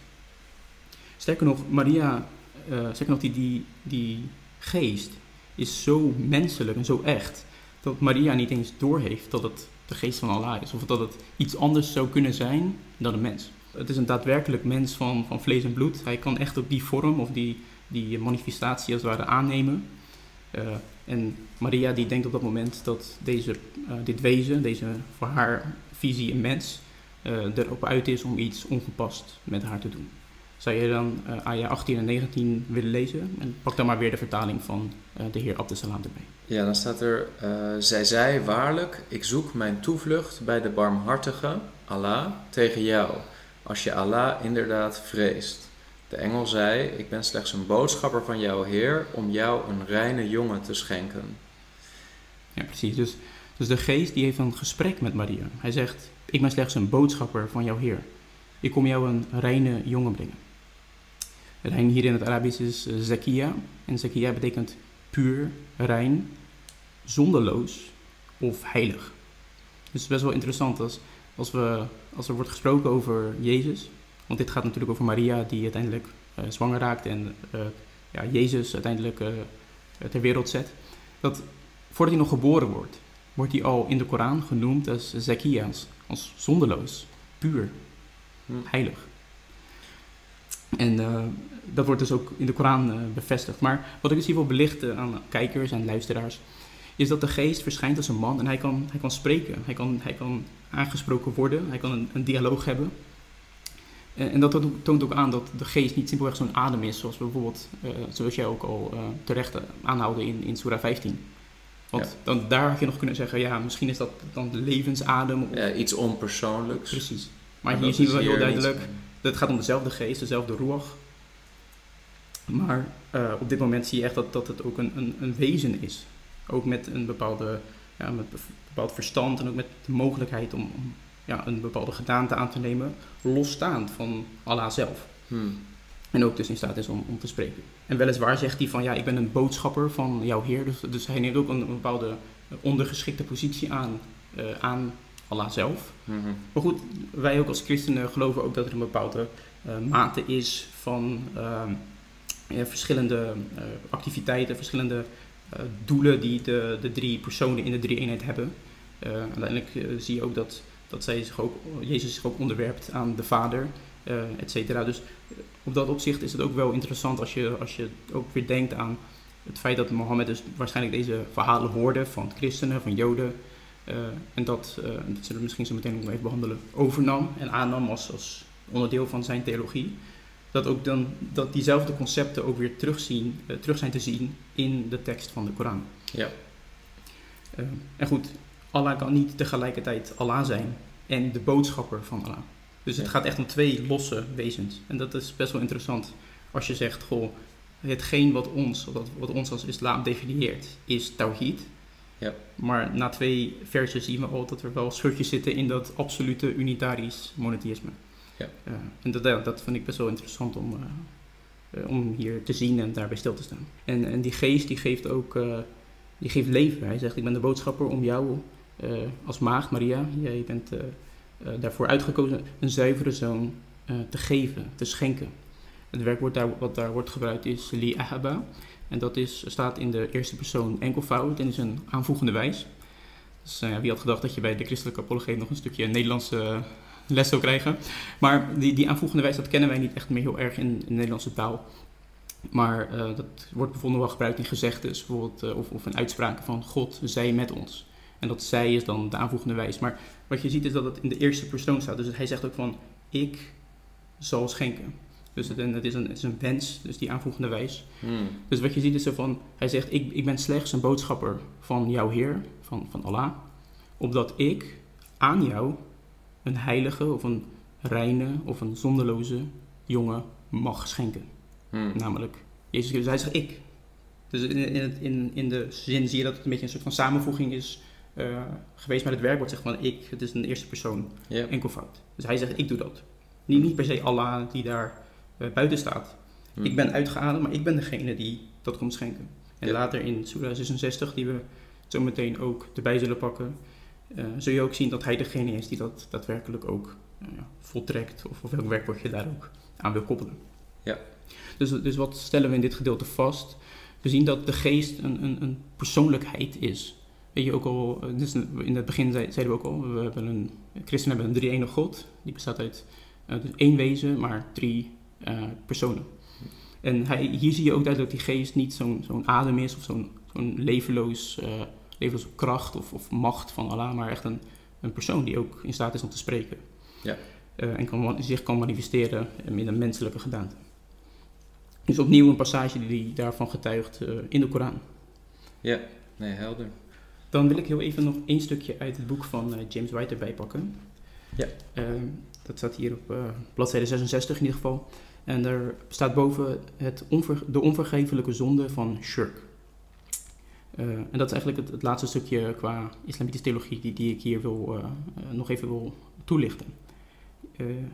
Sterker nog, Maria, eh sterker nog, die, die, die geest is zo menselijk en zo echt dat Maria niet eens doorheeft dat het de geest van Allah is. Of dat het iets anders zou kunnen zijn dan een mens. Het is een daadwerkelijk mens van, van vlees en bloed. Hij kan echt ook die vorm of die, die manifestatie als het ware aannemen. Uh, en Maria die denkt op dat moment dat deze, uh, dit wezen, deze voor haar visie een mens, uh, erop uit is om iets ongepast met haar te doen. Zou je dan Aya 18 en 19 willen lezen? En pak dan maar weer de vertaling van de heer Abdesalam erbij. Ja, dan staat er: Zij zei waarlijk: Ik zoek mijn toevlucht bij de barmhartige, Allah, tegen jou, als je Allah inderdaad vreest. De engel zei: Ik ben slechts een boodschapper van jouw Heer om jou een reine jongen te schenken. Ja, precies. Dus, dus de geest die heeft een gesprek met Maria. Hij zegt: Ik ben slechts een boodschapper van jouw Heer. Ik kom jou een reine jongen brengen. Rein hier in het Arabisch is uh, zakia. En zakia betekent puur, rein, zonderloos of heilig. Dus het best wel interessant als, als, we, als er wordt gesproken over Jezus. Want dit gaat natuurlijk over Maria die uiteindelijk uh, zwanger raakt en uh, ja, Jezus uiteindelijk ter wereld zet. Dat voordat hij nog geboren wordt, wordt hij al in de Koran genoemd als zakia, als, zonderloos, puur, heilig. En dat wordt dus ook in de Koran bevestigd. Maar wat ik dus hier wil belichten aan kijkers en luisteraars, is dat de geest verschijnt als een man en hij kan, hij kan spreken. Hij kan, hij kan aangesproken worden, hij kan een, een dialoog hebben. En, en dat toont ook aan dat de geest niet simpelweg zo'n adem is, zoals bijvoorbeeld, uh, zoals jij ook al terecht aanhaalde in, in Surah 15. Want ja. dan, daar had je nog kunnen zeggen, ja, misschien is dat dan de levensadem. Of... Ja, iets onpersoonlijks. Precies. Maar, hier zien we wel heel duidelijk, het gaat om dezelfde geest, dezelfde ruach. Maar uh, op dit moment zie je echt dat, dat het ook een, een, een wezen is. Ook met een bepaalde, ja, met bepaald verstand en ook met de mogelijkheid om, om ja, een bepaalde gedaante aan te nemen, losstaand van Allah zelf. Hmm. En ook dus in staat is om, om te spreken. En weliswaar zegt hij van ja, ik ben een boodschapper van jouw Heer. Dus, dus hij neemt ook een, een bepaalde ondergeschikte positie aan, uh, aan Allah zelf. Mm-hmm. Maar goed, wij ook als christenen geloven ook dat er een bepaalde uh, mate is van uh, ja, verschillende activiteiten, verschillende doelen die de, de drie personen in de drie eenheid hebben. uiteindelijk zie je ook dat, dat zij zich ook, Jezus zich ook onderwerpt aan de Vader, et cetera. Dus op dat opzicht is het ook wel interessant als je, als je ook weer denkt aan het feit dat Mohammed dus waarschijnlijk deze verhalen hoorde van christenen, van joden. Uh, en dat, uh, dat zullen we misschien zo meteen nog even behandelen, overnam en aannam als, als onderdeel van zijn theologie. Dat ook dan dat diezelfde concepten ook weer terugzien, uh, terug zijn te zien in de tekst van de Koran. Ja. en goed, Allah kan niet tegelijkertijd Allah zijn en de boodschapper van Allah. Dus het Ja. gaat echt om twee losse wezens. En dat is best wel interessant als je zegt, goh, hetgeen wat ons, wat, wat ons als islam definieert, is tawhid. Ja. Maar na twee versen zien we al dat er wel schutjes zitten in dat absolute unitarisch monotheïsme. Ja. Eh, en dat, dat vind ik best wel interessant om, eh, eh, om hier te zien en daarbij stil te staan. En, en die geest die geeft ook die geeft leven. Hij zegt, ik ben de boodschapper om jou als maagd, Maria, jij bent eh, eh, daarvoor uitgekozen, een zuivere zoon eh, te geven, te schenken. Het werkwoord daar, wat daar wordt gebruikt is li ahaba. En dat is, staat in de eerste persoon enkelvoud en is een aanvoegende wijs. Dus eh, wie had gedacht dat je bij de christelijke apologeet nog een stukje Nederlandse eh, les zou krijgen. Maar die, die aanvoegende wijs, dat kennen wij niet echt meer heel erg in, de Nederlandse taal. Maar eh, dat wordt bijvoorbeeld wel gebruikt in gezegdes bijvoorbeeld, eh, of, of in uitspraken van God, zij met ons. En dat zij is dan de aanvoegende wijs. Maar wat je ziet is dat het in de eerste persoon staat. Dus hij zegt ook van, ik zal schenken. Dus het, en het, is een, het is een wens, dus die aanvoegende wijs. Hmm. Dus wat je ziet is zo van, hij zegt, ik, ik ben slechts een boodschapper van jouw Heer, van, van Allah, opdat ik aan jou een heilige of een reine of een zonderloze jongen mag schenken. Hmm. Namelijk, Jezus Christus, hij zegt ik. Dus in, in, het- in, in de zin zie je dat het een beetje een soort van samenvoeging is eh, geweest met het werkwoord. Zegt van ik, het is een eerste persoon, enkelvoud. Dus hij zegt ik doe dat. Niet, niet per se Allah die daar eh, buiten staat. Hmm. Ik ben uitgeademd, maar ik ben degene die dat komt schenken. En later in Surah 66, die we zo meteen ook erbij zullen pakken, eh, zul je ook zien dat hij degene is die dat daadwerkelijk ook voltrekt. Of, of welk werkwoord je daar ook aan wil koppelen. Ja. Dus, dus wat stellen we in dit gedeelte vast? We zien dat de geest een, een, een persoonlijkheid is. Weet je ook al, dus in het begin zei- zeiden we ook al, we hebben een, christenen hebben een drie-enige God. Die bestaat uit dus één wezen, maar drie eh, personen. En hij, hier zie je ook duidelijk dat die geest niet zo'n zo'n adem is of zo'n zo'n levenloos, eh, levenloze kracht of, of macht van Allah, maar echt een, een persoon die ook in staat is om te spreken. Ja. Eh, en kan, zich kan manifesteren in een menselijke gedaante. Dus opnieuw een passage die daarvan getuigt in de Koran. Ja, nee, helder. Dan wil ik heel even nog één stukje uit het boek van eh, James White erbij pakken. Ja. Ehm, dat staat hier op eh, bladzijde 66 in ieder geval. En daar staat boven het onver- de onvergevelijke zonde van shirk. Eh, en dat is eigenlijk het, het laatste stukje qua islamitische theologie die, die ik hier wil, nog even wil toelichten.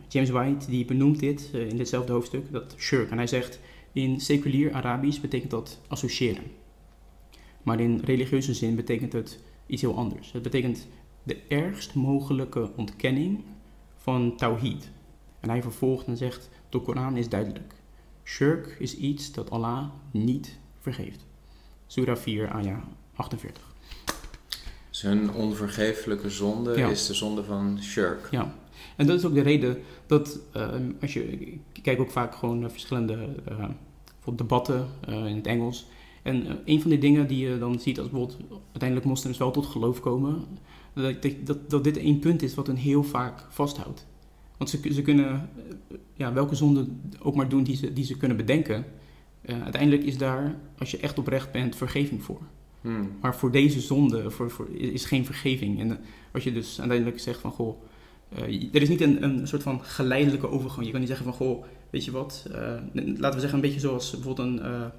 James White die benoemt dit in ditzelfde hoofdstuk, dat shirk. En hij zegt, in seculier Arabisch betekent dat associëren. Maar in religieuze zin betekent het iets heel anders. Het betekent de ergst mogelijke ontkenning van tawhid. En hij vervolgt en zegt, de Koran is duidelijk. Shirk is iets dat Allah niet vergeeft. Surah 4, aya 48. Dus hun onvergeeflijke zonde Ja. is de zonde van shirk. Ja, en dat is ook de reden dat ehm, als je, ik kijk ook vaak gewoon naar verschillende eh, bijvoorbeeld debatten eh, in het Engels. En eh, een van die dingen die je dan ziet als bijvoorbeeld uiteindelijk moslims wel tot geloof komen, dat, dat, dat, dit één punt is wat hen heel vaak vasthoudt. Want ze, ze kunnen eh, ja, welke zonde ook maar doen die ze, die ze kunnen bedenken. Eh, uiteindelijk is daar, als je echt oprecht bent, vergeving voor. Hmm. Maar voor deze zonde voor, voor, is geen vergeving. En als je dus uiteindelijk zegt van, goh, er is niet een, een soort van geleidelijke overgang. Je kan niet zeggen van, goh, weet je wat, laten we zeggen een beetje zoals bijvoorbeeld een,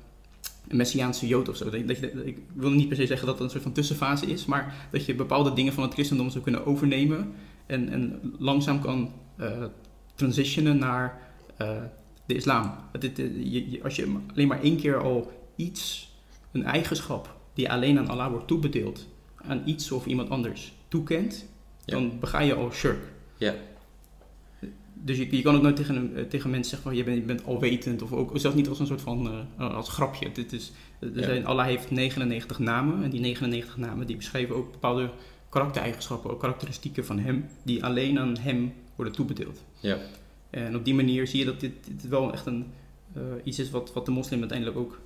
een Messiaanse Jood of zo. Dat, dat je, ik wil niet per se zeggen dat dat een soort van tussenfase is, maar dat je bepaalde dingen van het christendom zou kunnen overnemen en, en langzaam kan eh, transitionen naar eh, de islam. Je, je- als je alleen maar één keer al iets, een eigenschap die alleen aan Allah wordt toebedeeld, aan iets of iemand anders toekent, Ja. dan bega je al shirk. Ja. Dus je, je kan ook nooit tegen, een, eh, tegen mensen zeggen van je bent, je bent alwetend of ook zelfs niet als een soort van eh, als grapje. Dit is, er Ja. zijn, Allah heeft 99 namen en die 99 namen die beschrijven ook bepaalde karaktereigenschappen, ook karakteristieken van hem die alleen aan hem worden toebedeeld. Ja. En op die manier zie je dat dit, dit wel echt een, eh, iets is wat, wat de moslim uiteindelijk ook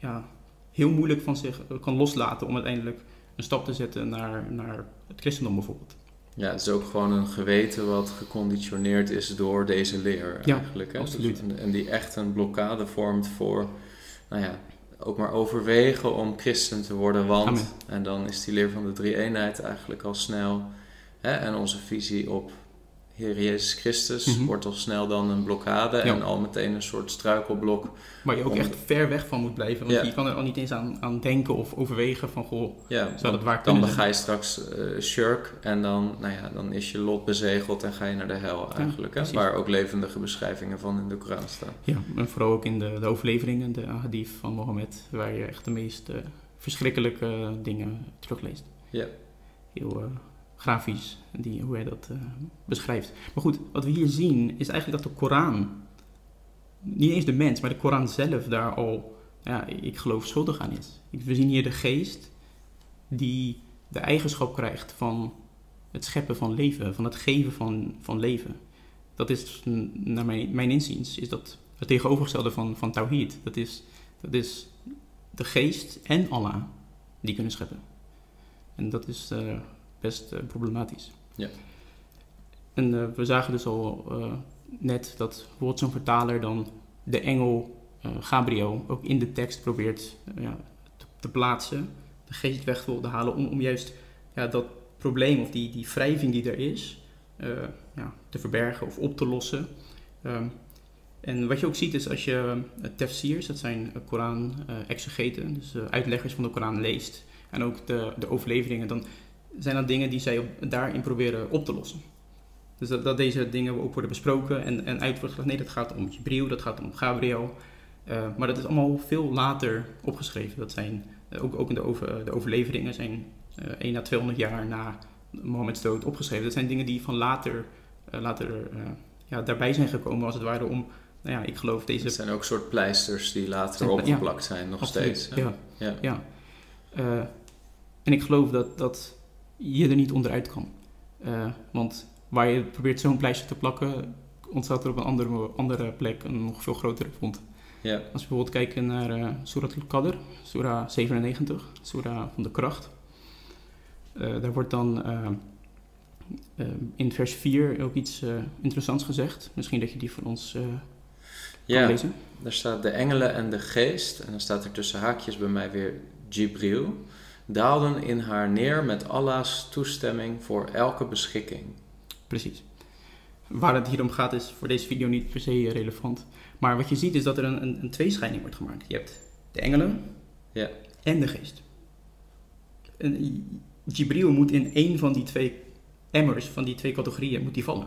ja, heel moeilijk van zich kan loslaten om uiteindelijk een stap te zetten naar, naar het christendom bijvoorbeeld. Ja, het is ook gewoon een geweten wat geconditioneerd is door deze leer Ja, eigenlijk. Hè? absoluut. Dus- en, die echt een blokkade vormt voor, nou ja, ook maar overwegen om christen te worden. Want, Amen. en dan is die leer van de drie-eenheid eigenlijk al snel, hè, en onze visie op Heer Jezus Christus Mhm. wordt al snel dan een blokkade Ja. en al meteen een soort struikelblok. Waar je ook Om- echt ver weg van moet blijven. Want Ja. je kan er al niet eens aan, aan denken of overwegen van goh, Ja, zou dan, dat waar dan kunnen bega zijn. je straks eh shirk en dan, nou ja, dan is je lot bezegeld en ga je naar de hel eigenlijk. hè? Waar ook levendige beschrijvingen van in de Koran staan. Ja, en vooral ook in de, de overleveringen, de hadith van Mohammed, waar je echt de meest eh, verschrikkelijke dingen terugleest. Ja. Heel eh, grafisch, die, hoe hij dat eh, beschrijft. Maar goed, wat we hier zien is eigenlijk dat de Koran, niet eens de mens, maar de Koran zelf daar al, ja, ik geloof schuldig aan is. We zien hier de geest die de eigenschap krijgt van het scheppen van leven, van het geven van, van leven. Dat is, naar mijn, mijn inziens, is dat het tegenovergestelde van, van Tawhid. Dat is, dat is de geest en Allah die kunnen scheppen. En dat is eh, best eh, problematisch. Ja. En eh, we zagen dus al eh, net dat bijvoorbeeld zo'n vertaler dan de engel Gabriel ook in de tekst probeert ja, te, te plaatsen, de geest weg wil halen om, om juist ja, dat probleem of die, die wrijving die er is ja, te verbergen of op te lossen. Ehm, en wat je ook ziet is als je uh, tafsirs, dat zijn uh, Koran-exegeten, dus uitleggers van de Koran leest, en ook de, de overleveringen, dan zijn dat dingen die zij op, daarin proberen op te lossen. Dus dat, dat, deze dingen ook worden besproken en, en uit wordt gelegd, nee, dat gaat om Jibril, dat gaat om Gabriel. Uh, maar dat is allemaal veel later opgeschreven. Dat zijn uh, ook, ook in de, over, de overleveringen zijn uh, 1 à 200 jaar na Mohammeds dood opgeschreven. Dat zijn dingen die van later, uh, later ja, daarbij zijn gekomen, als het ware, om, nou ja, ik geloof deze... Het zijn ook soort pleisters die later zijn, opgeplakt ja, zijn, nog absoluut, steeds. Ja, ja. ja. Uh, En ik geloof dat, dat je er niet onderuit kan. Uh, want waar je probeert zo'n pleister te plakken, ontstaat er op een andere, andere plek een nog veel grotere wond. Ja. Als we bijvoorbeeld kijken naar uh, Surat al-Qadr, Surah 97, Surah van de kracht. Uh, daar wordt dan in vers 4 ook iets interessants gezegd. Misschien dat je die voor ons ja, kan lezen. Daar staat de engelen en de geest. En dan staat er tussen haakjes bij mij weer Jibril. Daalden in haar neer met Allah's toestemming voor elke beschikking. Precies. Waar het hier om gaat is voor deze video niet per se relevant. Maar wat je ziet is dat er een, een, een tweescheiding wordt gemaakt. Je hebt de engelen ja. en de geest. En Jibril moet in één van die twee emmers, van die twee categorieën, moet die vallen.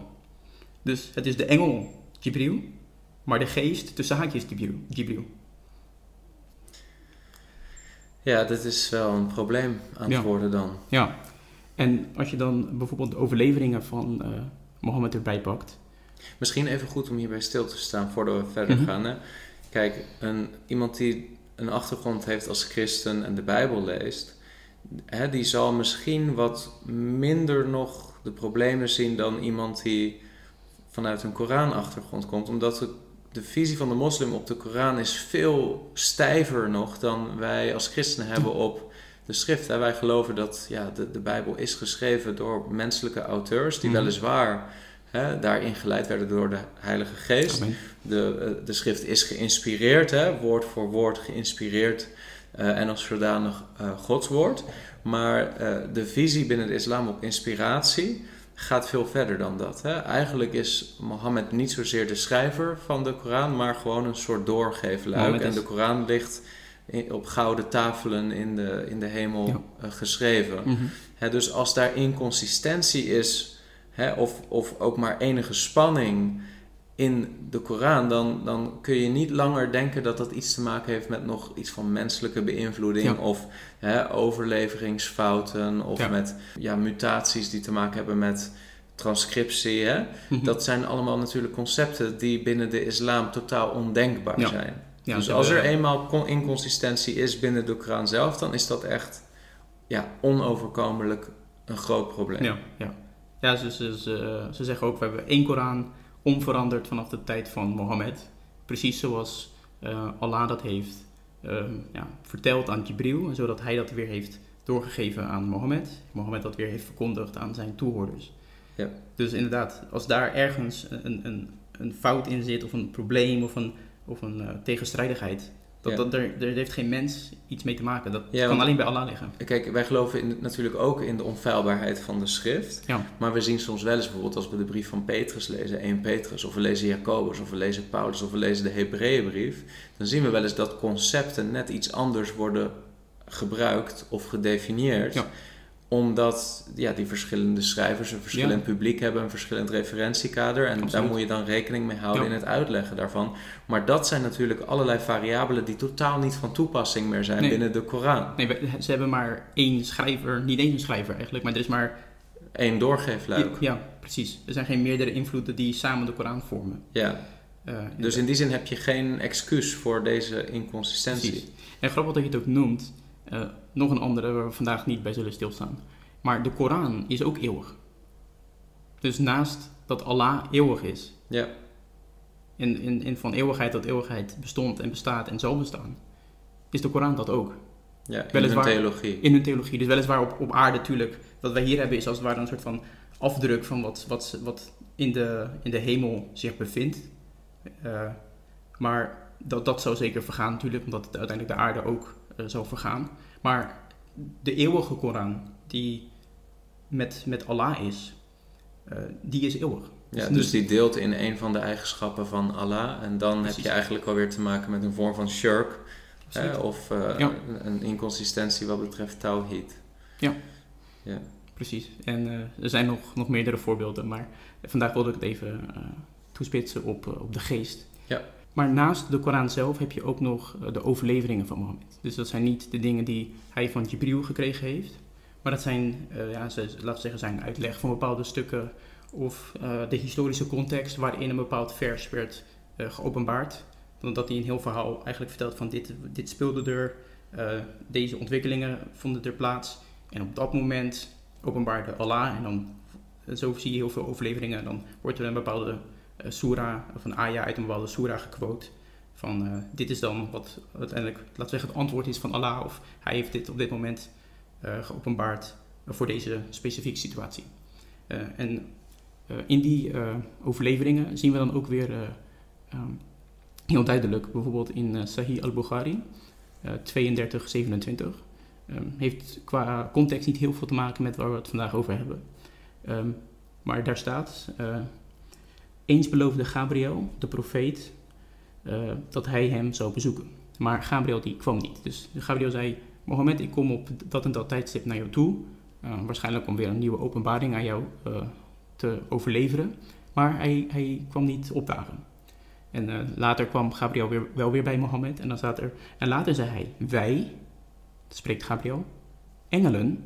Dus het is de engel Jibril, maar de geest tussen haakjes Jibril. Jibril. Ja, dat is wel een probleem aan het worden dan. Ja. En als je dan bijvoorbeeld de overleveringen van eh, Mohammed erbij pakt. Misschien even goed om hierbij stil te staan voordat we verder Mhm. gaan. Hè? Kijk, een, iemand die een achtergrond heeft als christen en de Bijbel leest, hè, die zal misschien wat minder nog de problemen zien dan iemand die vanuit een Koran-achtergrond komt. Omdat de, de visie van de moslim op de Koran is veel stijver nog dan wij als christenen hebben op de schrift. Hè. Wij geloven dat ja, de, de Bijbel is geschreven door menselijke auteurs die Mhm. weliswaar hè, daarin geleid werden door de Heilige Geest. Amen. De, eh, de schrift is geïnspireerd, hè, woord voor woord geïnspireerd eh, en als zodanig eh Gods woord. Maar de visie binnen de islam op inspiratie gaat veel verder dan dat. Hè. Eigenlijk is Mohammed niet zozeer de schrijver van de Koran, maar gewoon een soort doorgeefluik. En de Koran ligt op gouden tafelen in de, in de hemel Ja. eh, geschreven. Mhm. Hè, dus als daar inconsistentie is, hè, of, of ook maar enige spanning in de Koran, dan, dan kun je niet langer denken dat dat iets te maken heeft met nog iets van menselijke beïnvloeding Ja. of hè, overleveringsfouten of Ja. met ja, mutaties die te maken hebben met transcriptie. Hè? Mhm. Dat zijn allemaal natuurlijk concepten die binnen de islam totaal ondenkbaar Ja. zijn. Ja, dus als er eenmaal con- inconsistentie is binnen de Koran zelf, dan is dat echt ja, onoverkomelijk een groot probleem. Ja, ja. ja ze, ze, ze, ze zeggen ook, we hebben één Koran onveranderd vanaf de tijd van Mohammed. Precies zoals eh, Allah dat heeft ehm, ja, verteld aan Jibril, en zodat hij dat weer heeft doorgegeven aan Mohammed. Mohammed dat weer heeft verkondigd aan zijn toehoorders. Ja. Dus inderdaad, als daar ergens een, een, een fout in zit, of een probleem, of een, of een eh, tegenstrijdigheid, dat, Ja. dat, er, er heeft geen mens iets mee te maken. Dat Ja, kan want- alleen bij Allah liggen. Kijk, wij geloven in, natuurlijk ook in de onfeilbaarheid van de schrift. Ja. Maar we zien soms wel eens bijvoorbeeld als we de brief van Petrus lezen, 1 Petrus, of we lezen Jacobus, of we lezen Paulus, of we lezen de Hebreeënbrief, dan zien we wel eens dat concepten net iets anders worden gebruikt of gedefinieerd. Omdat ja, die verschillende schrijvers een verschillend publiek hebben, een verschillend referentiekader. En daar moet je dan rekening mee houden Ja. in het uitleggen daarvan. Maar dat zijn natuurlijk allerlei variabelen die totaal niet van toepassing meer zijn Nee. binnen de Koran. Nee, ze hebben maar één schrijver, niet eens een schrijver eigenlijk, maar er is maar... Eén doorgeefluik. Ja, precies. Er zijn geen meerdere invloeden die samen de Koran vormen. Ja, Eh, dus in die zin heb je geen excuus voor deze inconsistentie. Precies. En grappig dat je het ook noemt. Eh, nog een andere waar we vandaag niet bij zullen stilstaan. Maar de Koran is ook eeuwig. Dus naast dat Allah eeuwig is, Ja, en, en, en van eeuwigheid tot eeuwigheid bestond en bestaat en zal bestaan, is de Koran dat ook. ja in Weliswaar- hun theologie. In hun theologie. Dus weliswaar op, op aarde natuurlijk. Wat wij hier hebben is als het ware een soort van afdruk van wat, wat, wat in, de, in de hemel zich bevindt. Eh, maar dat, dat zou zeker vergaan natuurlijk, omdat het uiteindelijk de aarde ook zal vergaan. Maar de eeuwige Koran, die met, met Allah is, eh, die is eeuwig. Ja, dus die deelt in een van de eigenschappen van Allah. En dan heb je eigenlijk alweer te maken met een vorm van shirk. Of eh, Ja. een, inconsistentie wat betreft tawhid. Precies. En eh, er zijn nog, nog meerdere voorbeelden, maar vandaag wilde ik het even eh, toespitsen op, eh, op de geest. Ja. Maar naast de Koran zelf heb je ook nog eh, de overleveringen van Mohammed. Dus dat zijn niet de dingen die hij van Jibril gekregen heeft, maar dat zijn, eh, ja, zeggen, zijn uitleg van bepaalde stukken of eh, de historische context waarin een bepaald vers werd geopenbaard. Dan dat hij een heel verhaal eigenlijk vertelt van dit, dit speelde er, deze ontwikkelingen vonden er plaats. En op dat moment openbaarde Allah, en dan zo zie je heel veel overleveringen, dan wordt er een bepaalde uh, surah of een ayah uit een bepaalde surah gequote. Van uh, dit is dan wat uiteindelijk, laten we zeggen, het antwoord is van Allah, of hij heeft dit op dit moment uh, geopenbaard voor deze specifieke situatie. en in die overleveringen zien we dan ook weer um, heel duidelijk, bijvoorbeeld in Sahih al-Bukhari 3227. Um, heeft qua context niet heel veel te maken met waar we het vandaag over hebben. Um, maar daar staat: Eens beloofde Gabriel, de profeet, uh, dat hij hem zou bezoeken. Maar Gabriel die kwam niet. Dus Gabriel zei: Mohammed, ik kom op dat en dat tijdstip naar jou toe. Uh, waarschijnlijk om weer een nieuwe openbaring aan jou te overleveren. Maar hij, hij kwam niet opdagen. En later kwam Gabriel weer, wel weer bij Mohammed. En dan staat er. En later zei hij: Wij, spreekt Gabriel, engelen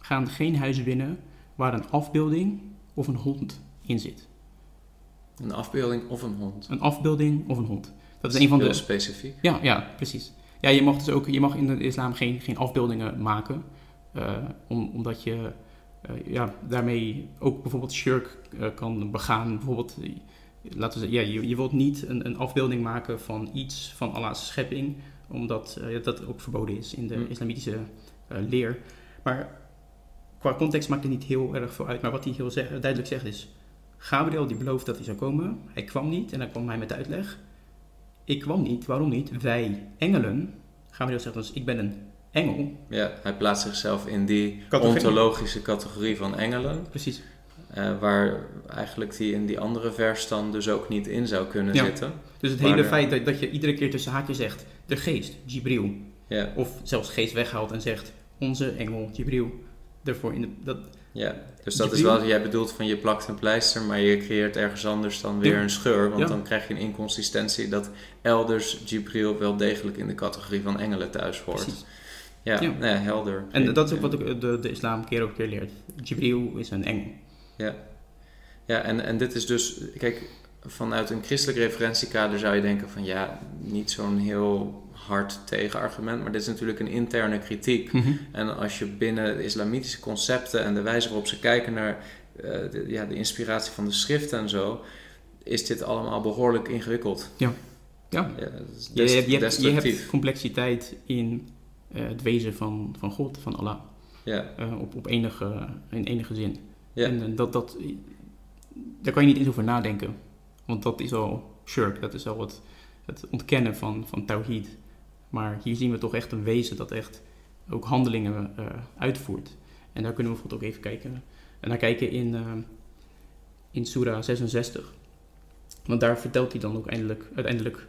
gaan geen huis binnen waar een afbeelding of een hond in zit. Een afbeelding of een hond? Een afbeelding of een hond. Dat is een van Heel de. specifiek. Ja, ja, precies. Ja, je mag dus ook, je mag in de islam geen, geen afbeeldingen maken, uh, om, omdat je uh, ja, daarmee ook bijvoorbeeld shirk uh, kan begaan. Bijvoorbeeld, laten we zeggen, ja, je, je wilt niet een, een afbeelding maken van iets van Allah's schepping, omdat dat ook verboden is in de hm. islamitische leer. Maar qua context maakt het niet heel erg veel uit. Maar wat hij heel zeg, duidelijk zegt is... Gabriel die belooft dat hij zou komen. Hij kwam niet en dan kwam hij met de uitleg. Ik kwam niet, waarom niet? Wij engelen... Gabriel zegt dus, ik ben een engel. Ja, hij plaatst zichzelf in die categorie. ontologische categorie van engelen. Precies. Uh, waar eigenlijk die in die andere vers dan dus ook niet in zou kunnen ja. zitten. Dus het hele feit dat, dat je iedere keer tussen haakjes zegt... de geest, Jibril. Ja. Of zelfs geest weghaalt en zegt... onze engel, Jibril ervoor in de, dat, ja, dus dat is wel, jij bedoelt van je plakt een pleister, maar je creëert ergens anders dan weer een scheur. Want dan krijg je een inconsistentie dat elders Jibril wel degelijk in de categorie van engelen thuis hoort. Precies. Ja, ja. Nee, helder. En dat is ook wat de, de islam keer op keer leert. Jibril is een engel. Ja, ja en, en dit is dus, kijk, vanuit een christelijk referentiekader zou je denken van ja, niet zo'n heel hard tegenargument, maar dit is natuurlijk een interne kritiek. Mhm. En als je binnen de islamitische concepten en de wijze waarop ze kijken naar uh, de, ja, de inspiratie van de schriften en zo, is dit allemaal behoorlijk ingewikkeld. Ja. Ja. ja je, hebt, je, hebt, complexiteit in uh, het wezen van, van God, van Allah. Ja. Uh, op, op enige, in enige zin. Ja. En dat, dat, daar kan je niet eens over nadenken. Want dat is al shirk, dat is al het, het ontkennen van, van tawhid. Maar hier zien we toch echt een wezen dat echt ook handelingen uh, uitvoert. En daar kunnen we bijvoorbeeld ook even kijken. En naar kijken in, uh, in Surah 66. Want daar vertelt hij dan ook eindelijk, uiteindelijk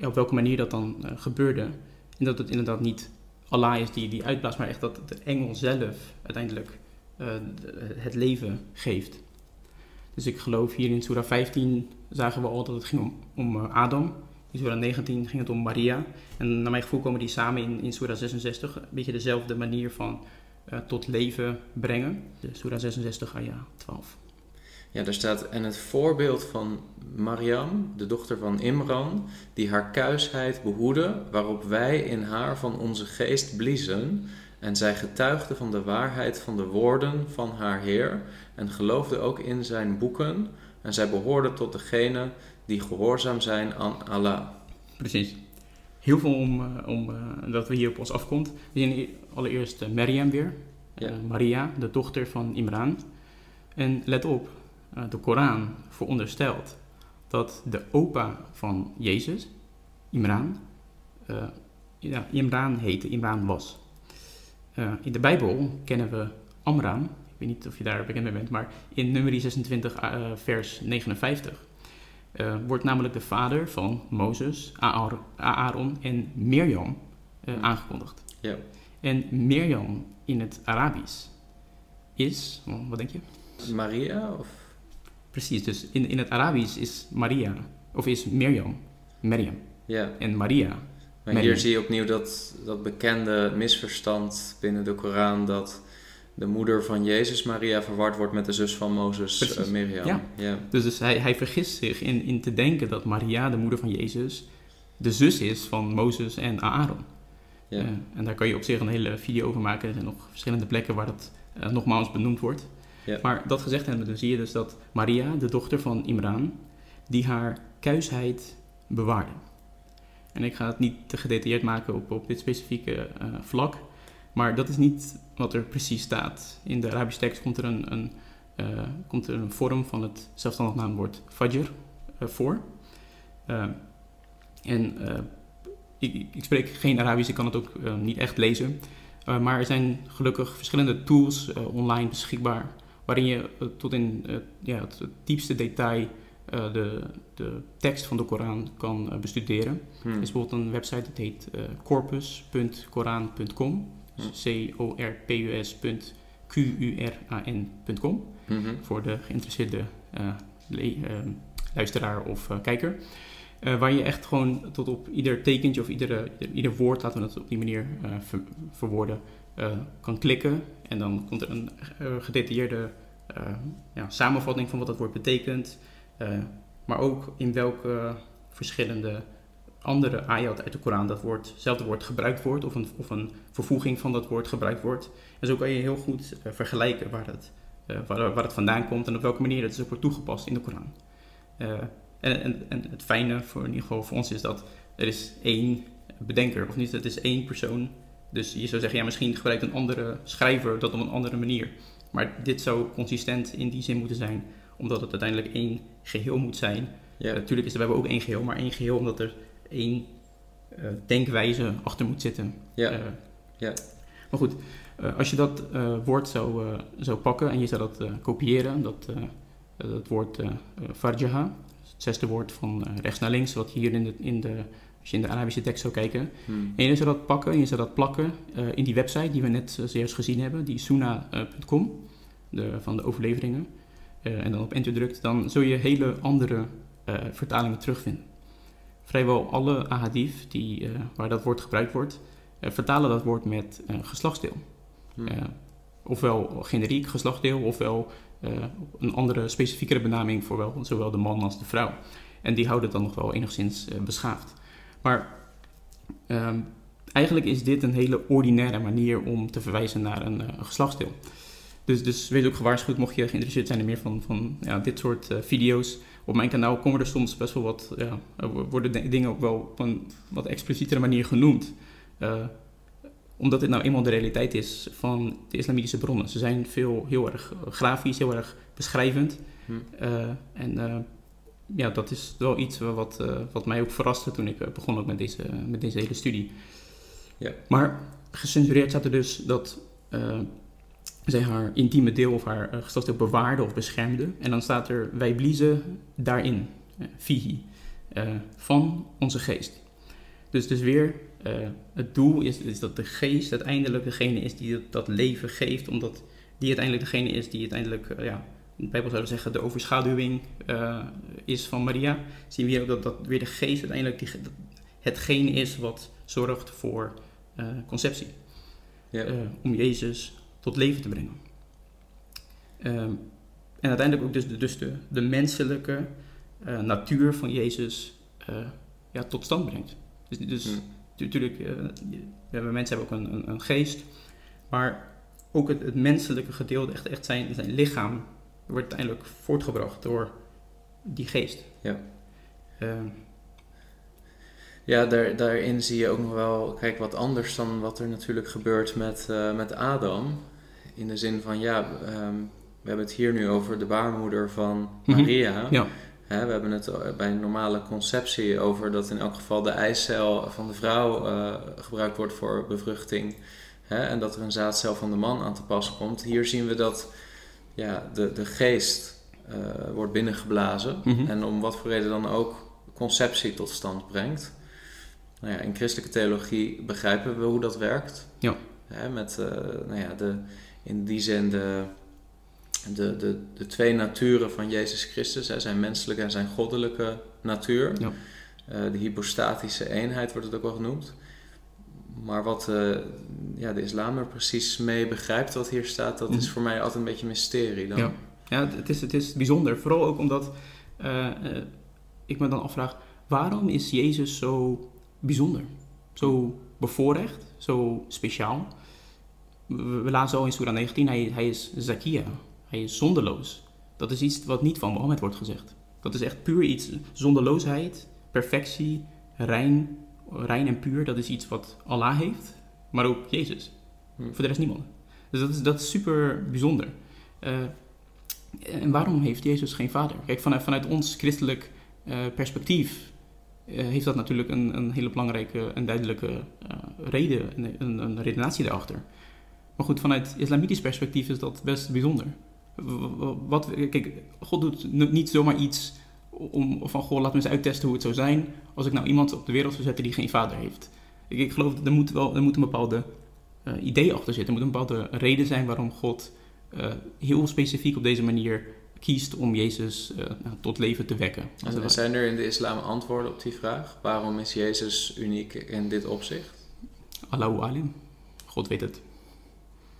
op welke manier dat dan gebeurde. En dat het inderdaad niet Allah is die, die uitblaast, maar echt dat de engel zelf uiteindelijk het leven geeft. Dus ik geloof hier in Surah 15 zagen we al dat het ging om, om Adam. In Surah 19 ging het om Maria. En naar mijn gevoel komen die samen in, in Surah 66. Een beetje dezelfde manier van uh, tot leven brengen. Surah 66, ja 12. Ja, daar staat, en het voorbeeld van Mariam, de dochter van Imran, die haar kuisheid behoedde, waarop wij in haar van onze geest bliezen, en zij getuigde van de waarheid van de woorden van haar Heer, en geloofde ook in zijn boeken, en zij behoorde tot degene die gehoorzaam zijn aan Allah. Precies. Heel veel om, eh, om uh, dat we hier op ons afkomt. We zien allereerst uh, Maryam weer. Ja. Maria, de dochter van Imran. En let op, de Koran veronderstelt dat de opa van Jezus, Imran, ja, Imran heette, Imran was. in de Bijbel kennen we Amram, ik weet niet of je daar bekend mee bent, maar in nummer 26, vers 59 uh, wordt namelijk de vader van Mozes, Aaron en Mirjam uh, aangekondigd. Ja. En Mirjam in het Arabisch is, wat denk je? Maria? Of? Precies, dus in, in het Arabisch is Maria, of is Mirjam, Miriam. Ja. En Maria. Maar hier zie je opnieuw dat, dat bekende misverstand binnen de Koran dat de moeder van Jezus, Maria, verward wordt met de zus van Mozes, uh, Miriam. Ja. Dus, dus hij, hij vergist zich in, in te denken dat Maria, de moeder van Jezus, de zus is van Mozes en Aaron. Ja. Eh, en daar kan je op zich een hele video over maken. Er zijn nog verschillende plekken waar dat eh, nogmaals benoemd wordt. Ja. Maar dat gezegd hebben, dan zie je dus dat Maria, de dochter van Imran, die haar kuisheid bewaarde. En ik ga het niet te gedetailleerd maken op, op dit specifieke vlak. Maar dat is niet wat er precies staat. In de Arabische tekst komt er een, een, eh, komt er een vorm van het zelfstandig naamwoord fajr eh, voor. Eh, en ik, ik- spreek geen Arabisch, ik kan het ook niet echt lezen. Maar er zijn gelukkig verschillende tools online beschikbaar. waarin je tot in ja, het, het diepste detail de, de tekst van de Koran kan bestuderen. Hm. Er is bijvoorbeeld een website dat heet corpus.koran.com. C-O-R-P-U-S.Q-U-R-A-N.com. Mhm. Voor de geïnteresseerde eh, ehm, luisteraar of eh, kijker. Eh, waar je echt gewoon tot op ieder tekentje of iedere, ieder, woord, laten we het op die manier ver- verwoorden, kan klikken. En dan komt er een gedetailleerde ja, samenvatting van wat dat woord betekent. Maar ook in welke verschillende andere ayat uit de Koran dat woord, hetzelfde woord gebruikt wordt, of een, of een vervoeging van dat woord gebruikt wordt. En zo kan je heel goed eh, vergelijken waar het, eh, waar, waar het vandaan komt en op welke manier het dus ook wordt toegepast in de Koran. Eh, en, en, en het fijne voor, in ieder geval voor ons is dat er is één bedenker, of niet, het is één persoon. Dus je zou zeggen, ja, misschien gebruikt een andere schrijver dat op een andere manier. Maar dit zou consistent in die zin moeten zijn, omdat het uiteindelijk één geheel moet zijn. Ja. natuurlijk is er, we hebben ook één geheel, maar één geheel omdat er één eh, denkwijze achter moet zitten. Ja. Eh, Ja. Maar goed, eh, als je dat woord zou, zou pakken en je zou dat kopiëren, dat, dat woord farjaha, het zesde woord van rechts naar links, wat hier in de, in de, als je in de Arabische tekst zou kijken, Hm. en je zou dat pakken en je zou dat plakken in die website die we net zojuist gezien hebben, die suna.com, de, van de overleveringen, en dan op enter drukt, dan zul je hele andere vertalingen terugvinden. Vrijwel alle ahadith die, eh, waar dat woord gebruikt wordt, eh, vertalen dat woord met eh, geslachtsdeel. Hm. Eh, ofwel generiek geslachtsdeel, ofwel een andere specifiekere benaming voor wel, zowel de man als de vrouw. En die houden het dan nog wel enigszins beschaafd. Maar ehm, eigenlijk is dit een hele ordinaire manier om te verwijzen naar een, een geslachtsdeel. Dus, dus wees ook gewaarschuwd mocht je geïnteresseerd zijn in meer van, van ja, dit soort video's. Op mijn kanaal komen er soms best wel wat, ja, worden de- dingen ook wel op een wat explicietere manier genoemd. Eh, omdat dit nou eenmaal de realiteit is van de islamitische bronnen. Ze zijn veel, heel erg eh, grafisch, heel erg beschrijvend. Hm. Eh, en ja, dat is wel iets wat, wat mij ook verraste toen ik begon ook met deze, met deze hele studie. Ja. Maar gecensureerd staat er dus dat zij haar intieme deel of haar uh, geslachtsdeel bewaarde of beschermde. En dan staat er, wij bliezen daarin, fihi, eh, van onze geest. Dus, dus weer, het doel is, is dat de geest uiteindelijk degene is die dat, dat leven geeft, omdat die uiteindelijk degene is die uiteindelijk, ja, in de Bijbel zouden zeggen, de overschaduwing is van Maria. Zien we hier ook dat, dat weer de geest uiteindelijk die, dat hetgeen is wat zorgt voor conceptie. Ja. Om Jezus tot leven te brengen. Ehm, en uiteindelijk ook dus de, dus de, de menselijke eh, natuur van Jezus eh, ja, tot stand brengt. Dus, dus natuurlijk, eh, we hebben, mensen hebben ook een, een, een geest, maar ook het, het menselijke gedeelte, echt, echt zijn, zijn lichaam, wordt uiteindelijk voortgebracht door die geest. Ja. Ehm, Ja, daar, daarin zie je ook nog wel, kijk, wat anders dan wat er natuurlijk gebeurt met, eh, met Adam. In de zin van, ja, ehm, we hebben het hier nu over de baarmoeder van Mhm. Maria. Ja. Hè, we hebben het eh, bij een normale conceptie over dat in elk geval de eicel van de vrouw eh, gebruikt wordt voor bevruchting. Hè, en dat er een zaadcel van de man aan te pas komt. Hier zien we dat ja, de, de geest eh, wordt binnengeblazen. Mhm. En om wat voor reden dan ook conceptie tot stand brengt. Nou ja, in christelijke theologie begrijpen we hoe dat werkt. Ja. Hè, met nou ja, de, in die zin de, de, de, de twee naturen van Jezus Christus, hè, zijn menselijke en zijn goddelijke natuur. Ja. Eh, de hypostatische eenheid wordt het ook wel genoemd. Maar wat eh, ja, de islam er precies mee begrijpt, wat hier staat, dat is Mhm. voor mij altijd een beetje een mysterie dan. Ja. Ja, het is, het is bijzonder. Vooral ook omdat eh, ik me dan afvraag, waarom is Jezus zo bijzonder? Zo bevoorrecht, zo speciaal? We, lazen al in Surah 19, hij, hij is Zakia. Hij is zonderloos. Dat is iets wat niet van Mohammed wordt gezegd. Dat is echt puur iets, zonderloosheid, perfectie, rein, rein en puur. Dat is iets wat Allah heeft, maar ook Jezus. Hm. Voor de rest niemand. Dus dat is, dat is super bijzonder. Eh, en waarom heeft Jezus geen vader? Kijk, vanuit, vanuit ons christelijk eh, perspectief eh, heeft dat natuurlijk een, een hele belangrijke en duidelijke reden, een, een, een redenatie daarachter. Maar goed, vanuit islamitisch perspectief is dat best bijzonder. Wat, kijk, God doet niet zomaar iets om van, goh, laten we eens uittesten hoe het zou zijn als ik nou iemand op de wereld zou zetten die geen vader heeft. Ik, ik geloof dat er moet wel er moet een bepaalde eh, idee achter zitten. Er moet een bepaalde reden zijn waarom God eh, heel specifiek op deze manier kiest om Jezus eh, nou, tot leven te wekken. En zijn er in de islam antwoorden op die vraag? Waarom is Jezus uniek in dit opzicht? Allahu alim. God weet het.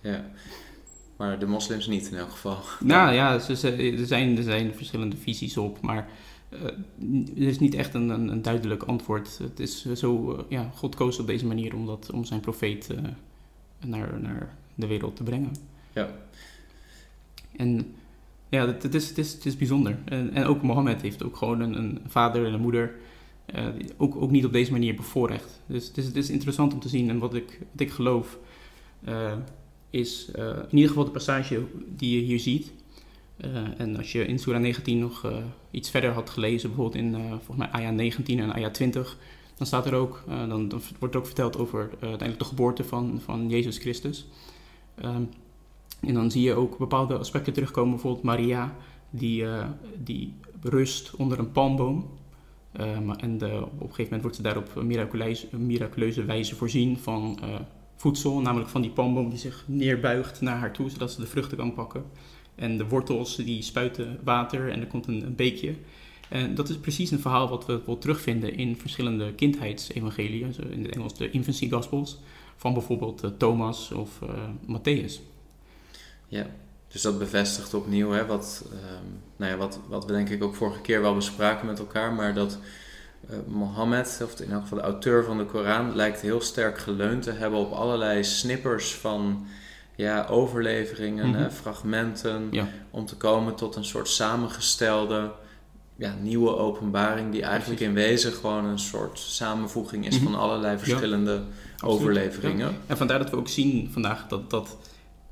Ja. Maar de moslims niet in elk geval. Nou ja, er, zijn, er zijn verschillende visies op, maar eh, er is niet echt een, een, een duidelijk antwoord. Het is zo, eh, ja, God koos op deze manier om, dat, om zijn profeet eh, naar, naar de wereld te brengen. Ja. En ja, het, het is, het, is, het is bijzonder. En, en ook Mohammed heeft ook gewoon een, een vader en een moeder. ook, ook niet op deze manier bevoorrecht. Dus het is, het is interessant om te zien. En wat ik, wat ik geloof is eh, in ieder geval de passage die je hier ziet. Eh, en als je in Surah 19 nog eh, iets verder had gelezen, bijvoorbeeld in volgens mij Aya 19 en Aya 20, dan staat er ook, dan, dan wordt er ook verteld over uiteindelijk de geboorte van, van Jezus Christus. Ehm, en dan zie je ook bepaalde aspecten terugkomen, bijvoorbeeld Maria, die, die rust onder een palmboom. Eh, maar- en op een gegeven moment wordt ze daar op miraculeuze, miraculeuze wijze voorzien van voedsel, namelijk van die palmboom die zich neerbuigt naar haar toe, zodat ze de vruchten kan pakken. En de wortels die spuiten water en er komt een, beekje. En dat is precies een verhaal wat we wel terugvinden in verschillende kindheidsevangelieën, zo in het Engels de infancy gospels, van bijvoorbeeld eh, Thomas of eh Matthäus. Ja, dus dat bevestigt opnieuw hè, wat, ehm, nou ja, wat, wat we denk ik ook vorige keer wel bespraken met elkaar, maar dat eh, Mohammed, of in elk geval de auteur van de Koran, lijkt heel sterk geleund te hebben op allerlei snippers van ja, overleveringen, eh, fragmenten, Ja. om te komen tot een soort samengestelde ja, nieuwe openbaring die eigenlijk in wezen gewoon een soort samenvoeging is Mhm. van allerlei verschillende overleveringen. En vandaar dat we ook zien vandaag dat, dat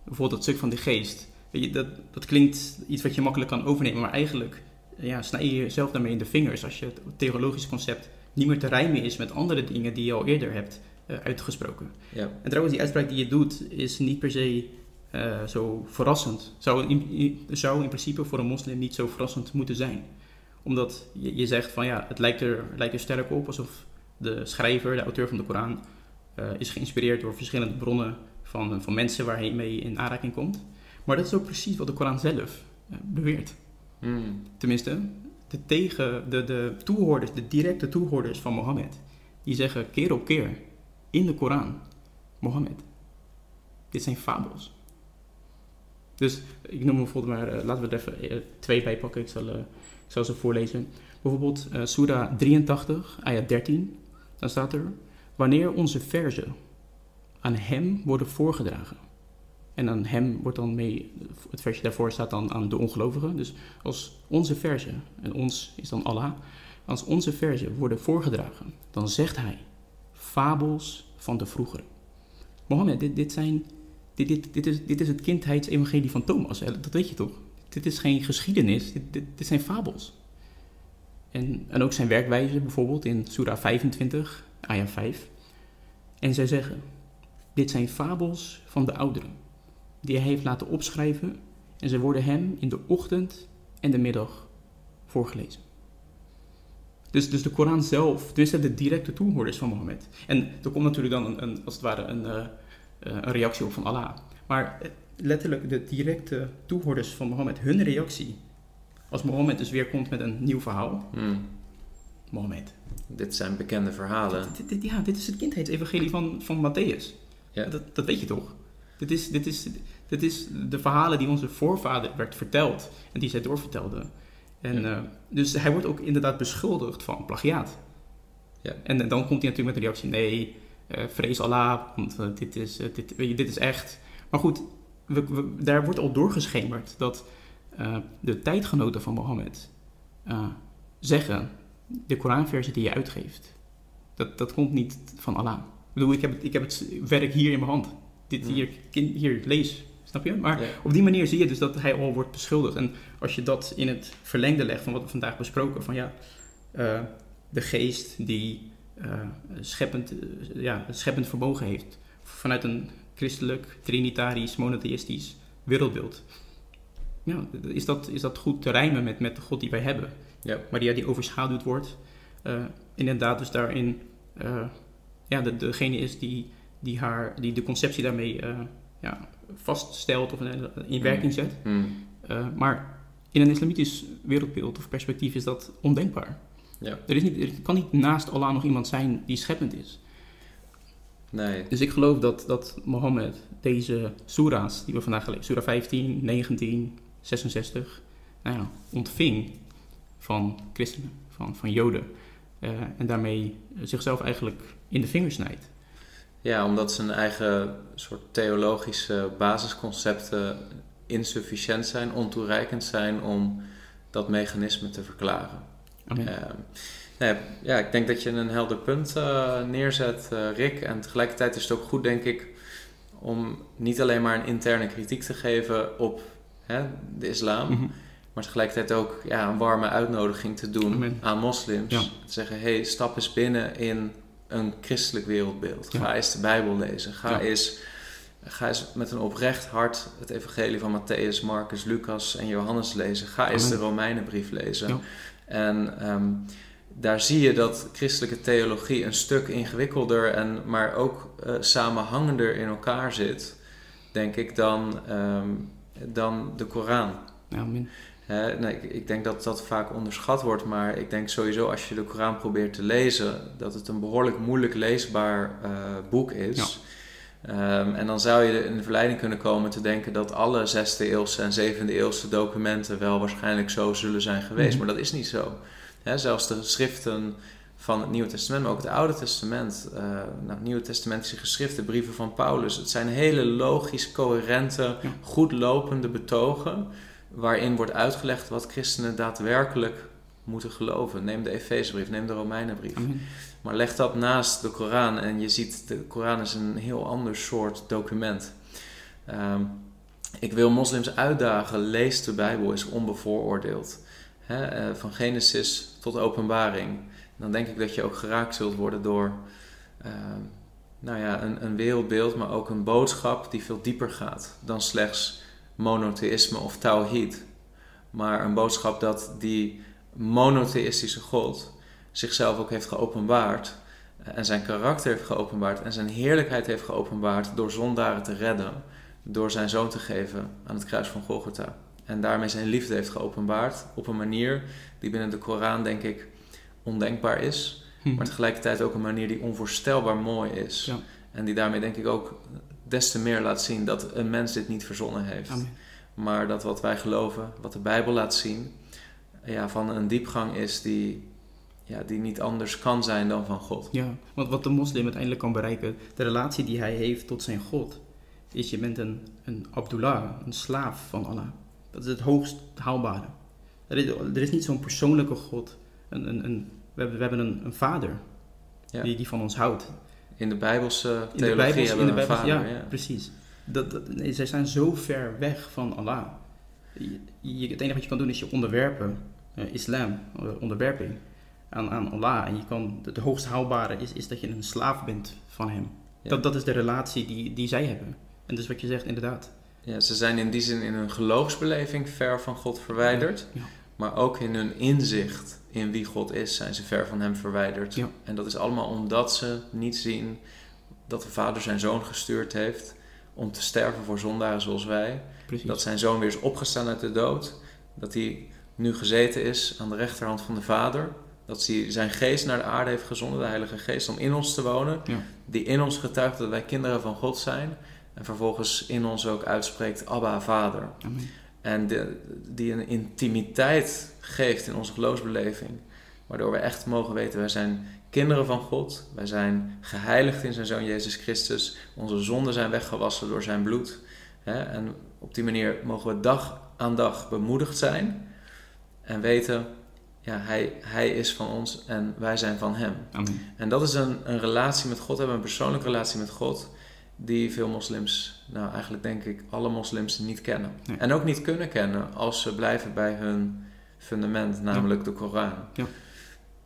bijvoorbeeld dat stuk van de geest, weet je, dat, dat klinkt iets wat je makkelijk kan overnemen, maar eigenlijk ja, snij je jezelf daarmee in de vingers als je het theologisch concept niet meer te rijmen is met andere dingen die je al eerder hebt eh, uitgesproken. Ja. En trouwens, die uitspraak die je doet is niet per se eh, zo verrassend. Zou in, zou in principe voor een moslim niet zo verrassend moeten zijn. Omdat je, je zegt van ja, het lijkt er, lijkt er sterk op alsof de schrijver, de auteur van de Koran, eh, is geïnspireerd door verschillende bronnen van, van mensen waar hij mee in aanraking komt. Maar dat is ook precies wat de Koran zelf beweert. Hmm. Tenminste, de, tegen, de, de toehoorders, de directe toehoorders van Mohammed, die zeggen keer op keer in de Koran, Mohammed, dit zijn fabels. Dus ik noem bijvoorbeeld maar, eh, laten we er even eh, twee bij pakken, ik zal, eh, ik zal ze voorlezen. Bijvoorbeeld eh Surah 83, ayat 13, dan staat er, wanneer onze verzen aan hem worden voorgedragen. En aan hem wordt dan mee, het versje daarvoor staat dan aan de ongelovigen. Dus als onze verzen, en ons is dan Allah, als onze verzen worden voorgedragen, dan zegt hij fabels van de vroegere. Mohammed, dit, dit, zijn, dit, dit, dit, is, dit is het kindheidsevangelie van Thomas, dat weet je toch? Dit is geen geschiedenis, dit, dit, dit zijn fabels. En, en ook zijn werkwijze bijvoorbeeld in Surah 25, ayah 5. En zij zeggen, dit zijn fabels van de ouderen, die hij heeft laten opschrijven en ze worden hem in de ochtend en de middag voorgelezen. Dus, dus de Koran zelf, dus de directe toehoorders van Mohammed. En er komt natuurlijk dan een, een, als het ware een, eh, eh, een reactie op van Allah. Maar eh, letterlijk de directe toehoorders van Mohammed, hun reactie. Als Mohammed dus weer komt met een nieuw verhaal. Hmm. Mohammed. Dit zijn bekende verhalen. Dit, dit- ja, dit is het kindheidsevangelie van, van Matthäus. Ja. Dat, dat weet je toch? Dit is, dit, is, dit is de verhalen die onze voorvader werd verteld en die zij doorvertelden. En, Ja. eh, dus hij wordt ook inderdaad beschuldigd van plagiaat. Ja. En eh, dan komt hij natuurlijk met de reactie: nee, eh, vrees Allah, want dit, is, dit, dit is echt. Maar goed, we, we- daar wordt al doorgeschemerd dat de tijdgenoten van Mohammed zeggen: de Koranversie die je uitgeeft, dat, dat komt niet van Allah. Ik bedoel, ik heb, het, ik heb het werk hier in mijn hand. Dit Hmm. hier, kind- hier, lees. Snap je? Maar Ja. op die manier zie je dus dat hij al wordt beschuldigd. En als je dat in het verlengde legt van wat we vandaag besproken, van ja, eh, de geest die eh, scheppend, eh, ja, scheppend vermogen heeft vanuit een christelijk, trinitarisch, monotheïstisch wereldbeeld. Ja, is dat, is dat goed te rijmen met, met de God die wij hebben? Ja. Maar die, ja, die overschaduwd wordt. Inderdaad, dus daarin ja, de, degene is die, die, haar, die de conceptie daarmee eh, ja, vaststelt of in, in werking zet. Hmm. Eh, maar in een islamitisch wereldbeeld of perspectief is dat ondenkbaar. Ja. Er, is niet, er kan niet naast Allah nog iemand zijn die scheppend is. Nee. Dus ik geloof dat, dat Mohammed deze soera's die we vandaag gelezen, Surah 15, 19, 66, nou ja, ontving van christenen, van, van joden. Eh, en daarmee zichzelf eigenlijk in de vingers snijdt. Ja, omdat zijn eigen soort theologische basisconcepten insufficiënt zijn, ontoereikend zijn om dat mechanisme te verklaren. Ehm, nou ja, ik denk dat je een helder punt eh, neerzet, eh, Rick. En tegelijkertijd is het ook goed, denk ik, om niet alleen maar een interne kritiek te geven op hè, de islam, Mhm. maar tegelijkertijd ook ja, een warme uitnodiging te doen Amen. aan moslims. Ja. Te zeggen, hey, stap eens binnen in een christelijk wereldbeeld. Ja. Ga eens de Bijbel lezen. Ga, Ja. eens, ga eens met een oprecht hart het evangelie van Matthäus, Marcus, Lucas en Johannes lezen. Ga eens de Romeinenbrief lezen. Ja. En ehm, daar zie je dat christelijke theologie een stuk ingewikkelder en maar ook eh, samenhangender in elkaar zit, denk ik, dan, ehm, dan de Koran. Amen. Nee, ik, ik denk dat dat vaak onderschat wordt, maar ik denk sowieso als je de Koran probeert te lezen, dat het een behoorlijk moeilijk leesbaar eh, boek is. Ehm, en dan zou je in de verleiding kunnen komen te denken dat alle 6e eeuwse en 7e eeuwse documenten wel waarschijnlijk zo zullen zijn geweest, Mhm. maar dat is niet zo. Hè, zelfs de geschriften van het Nieuwe Testament, maar ook het Oude Testament, eh nou, Nieuwe Testamentische geschriften, brieven van Paulus, het zijn hele logisch, coherente, Ja. goed lopende betogen waarin wordt uitgelegd wat christenen daadwerkelijk moeten geloven. Neem de Efezebrief, neem de Romeinenbrief. Amen. Maar leg dat naast de Koran en je ziet, de Koran is een heel ander soort document. Ehm, ik wil moslims uitdagen, lees de Bijbel, is onbevooroordeeld. Eh, van Genesis tot openbaring. Dan denk ik dat je ook geraakt zult worden door ehm, nou ja, een, een wereldbeeld, maar ook een boodschap die veel dieper gaat dan slechts monotheïsme of tawhid. Maar een boodschap dat die monotheïstische God zichzelf ook heeft geopenbaard en zijn karakter heeft geopenbaard en zijn heerlijkheid heeft geopenbaard door zondaren te redden, door zijn zoon te geven aan het kruis van Golgotha. En daarmee zijn liefde heeft geopenbaard op een manier die binnen de Koran denk ik ondenkbaar is, Mhm. maar tegelijkertijd ook een manier die onvoorstelbaar mooi is. Ja. En die daarmee denk ik ook des te meer laat zien dat een mens dit niet verzonnen heeft. Amen. Maar dat wat wij geloven, wat de Bijbel laat zien, ja, van een diepgang is die, ja, die niet anders kan zijn dan van God. Ja, want wat de moslim uiteindelijk kan bereiken, de relatie die hij heeft tot zijn God, is je bent een, een Abdullah, een slaaf van Allah. Dat is het hoogst haalbare. Er is, er is niet zo'n persoonlijke God. Een, een, een, we hebben, we hebben een, een vader Ja. die, die van ons houdt. In de Bijbelse In de theologie Bijbels, hebben in we de een Bijbels, vader. ja, Ja, precies. Dat, dat, nee, zij zijn zo ver weg van Allah. Je, je- het enige wat je kan doen is je onderwerpen, eh, islam, eh, onderwerping aan, aan Allah. En je kan, het hoogst haalbare is, is dat je een slaaf bent van hem. Ja. Dat, dat is de relatie die, die zij hebben. En dus wat je zegt, inderdaad. Ja, ze zijn in die zin in hun geloofsbeleving ver van God verwijderd. Ja. Maar ook in hun inzicht in wie God is, zijn ze ver van hem verwijderd. Ja. En dat is allemaal omdat ze niet zien dat de Vader zijn zoon gestuurd heeft om te sterven voor zondaren zoals wij. Precies. Dat zijn zoon weer is opgestaan uit de dood. Dat hij nu gezeten is aan de rechterhand van de Vader. Dat hij zijn geest naar de aarde heeft gezonden, de Heilige Geest, om in ons te wonen. Ja. Die in ons getuigt dat wij kinderen van God zijn. En vervolgens in ons ook uitspreekt, Abba, Vader. Amen. En de, die een intimiteit geeft in onze geloofsbeleving. Waardoor we echt mogen weten, wij zijn kinderen van God. Wij zijn geheiligd in zijn Zoon Jezus Christus. Onze zonden zijn weggewassen door zijn bloed. En op die manier mogen we dag aan dag bemoedigd zijn. En weten, ja, hij, hij is van ons en wij zijn van hem. Amen. En dat is een, een relatie met God, hebben een persoonlijke relatie met God, die veel moslims, nou eigenlijk denk ik alle moslims niet kennen. Nee. En ook niet kunnen kennen als ze blijven bij hun fundament, namelijk de Koran. Ja.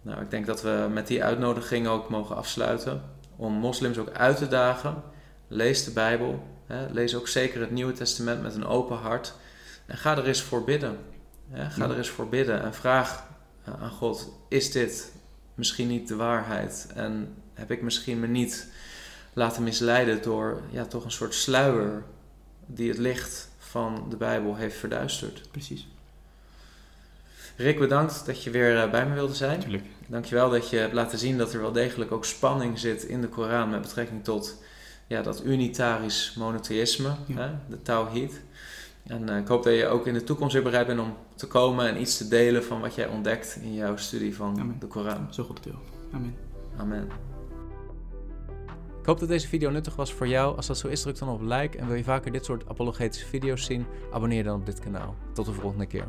Nou, ik denk dat we met die uitnodiging ook mogen afsluiten om moslims ook uit te dagen. Lees de Bijbel, hè, lees ook zeker het Nieuwe Testament met een open hart en ga er eens voor bidden. Hè, ga Ja. er eens voor bidden en vraag eh, aan God: is dit misschien niet de waarheid? En heb ik misschien me niet laten misleiden door ja, toch een soort sluier die het licht van de Bijbel heeft verduisterd? Precies. Rick, bedankt dat je weer eh, bij me wilde zijn. Natuurlijk. Dankjewel dat je hebt laten zien dat er wel degelijk ook spanning zit in de Koran met betrekking tot ja, dat unitarisch monotheïsme, Ja. hè, de Tawhid. En eh, ik hoop dat je ook in de toekomst weer bereid bent om te komen en iets te delen van wat jij ontdekt in jouw studie van Amen. de Koran. Zo goed deel. Amen. Amen. Ik hoop dat deze video nuttig was voor jou. Als dat zo is, druk dan op like en wil je vaker dit soort apologetische video's zien, abonneer dan op dit kanaal. Tot de volgende keer.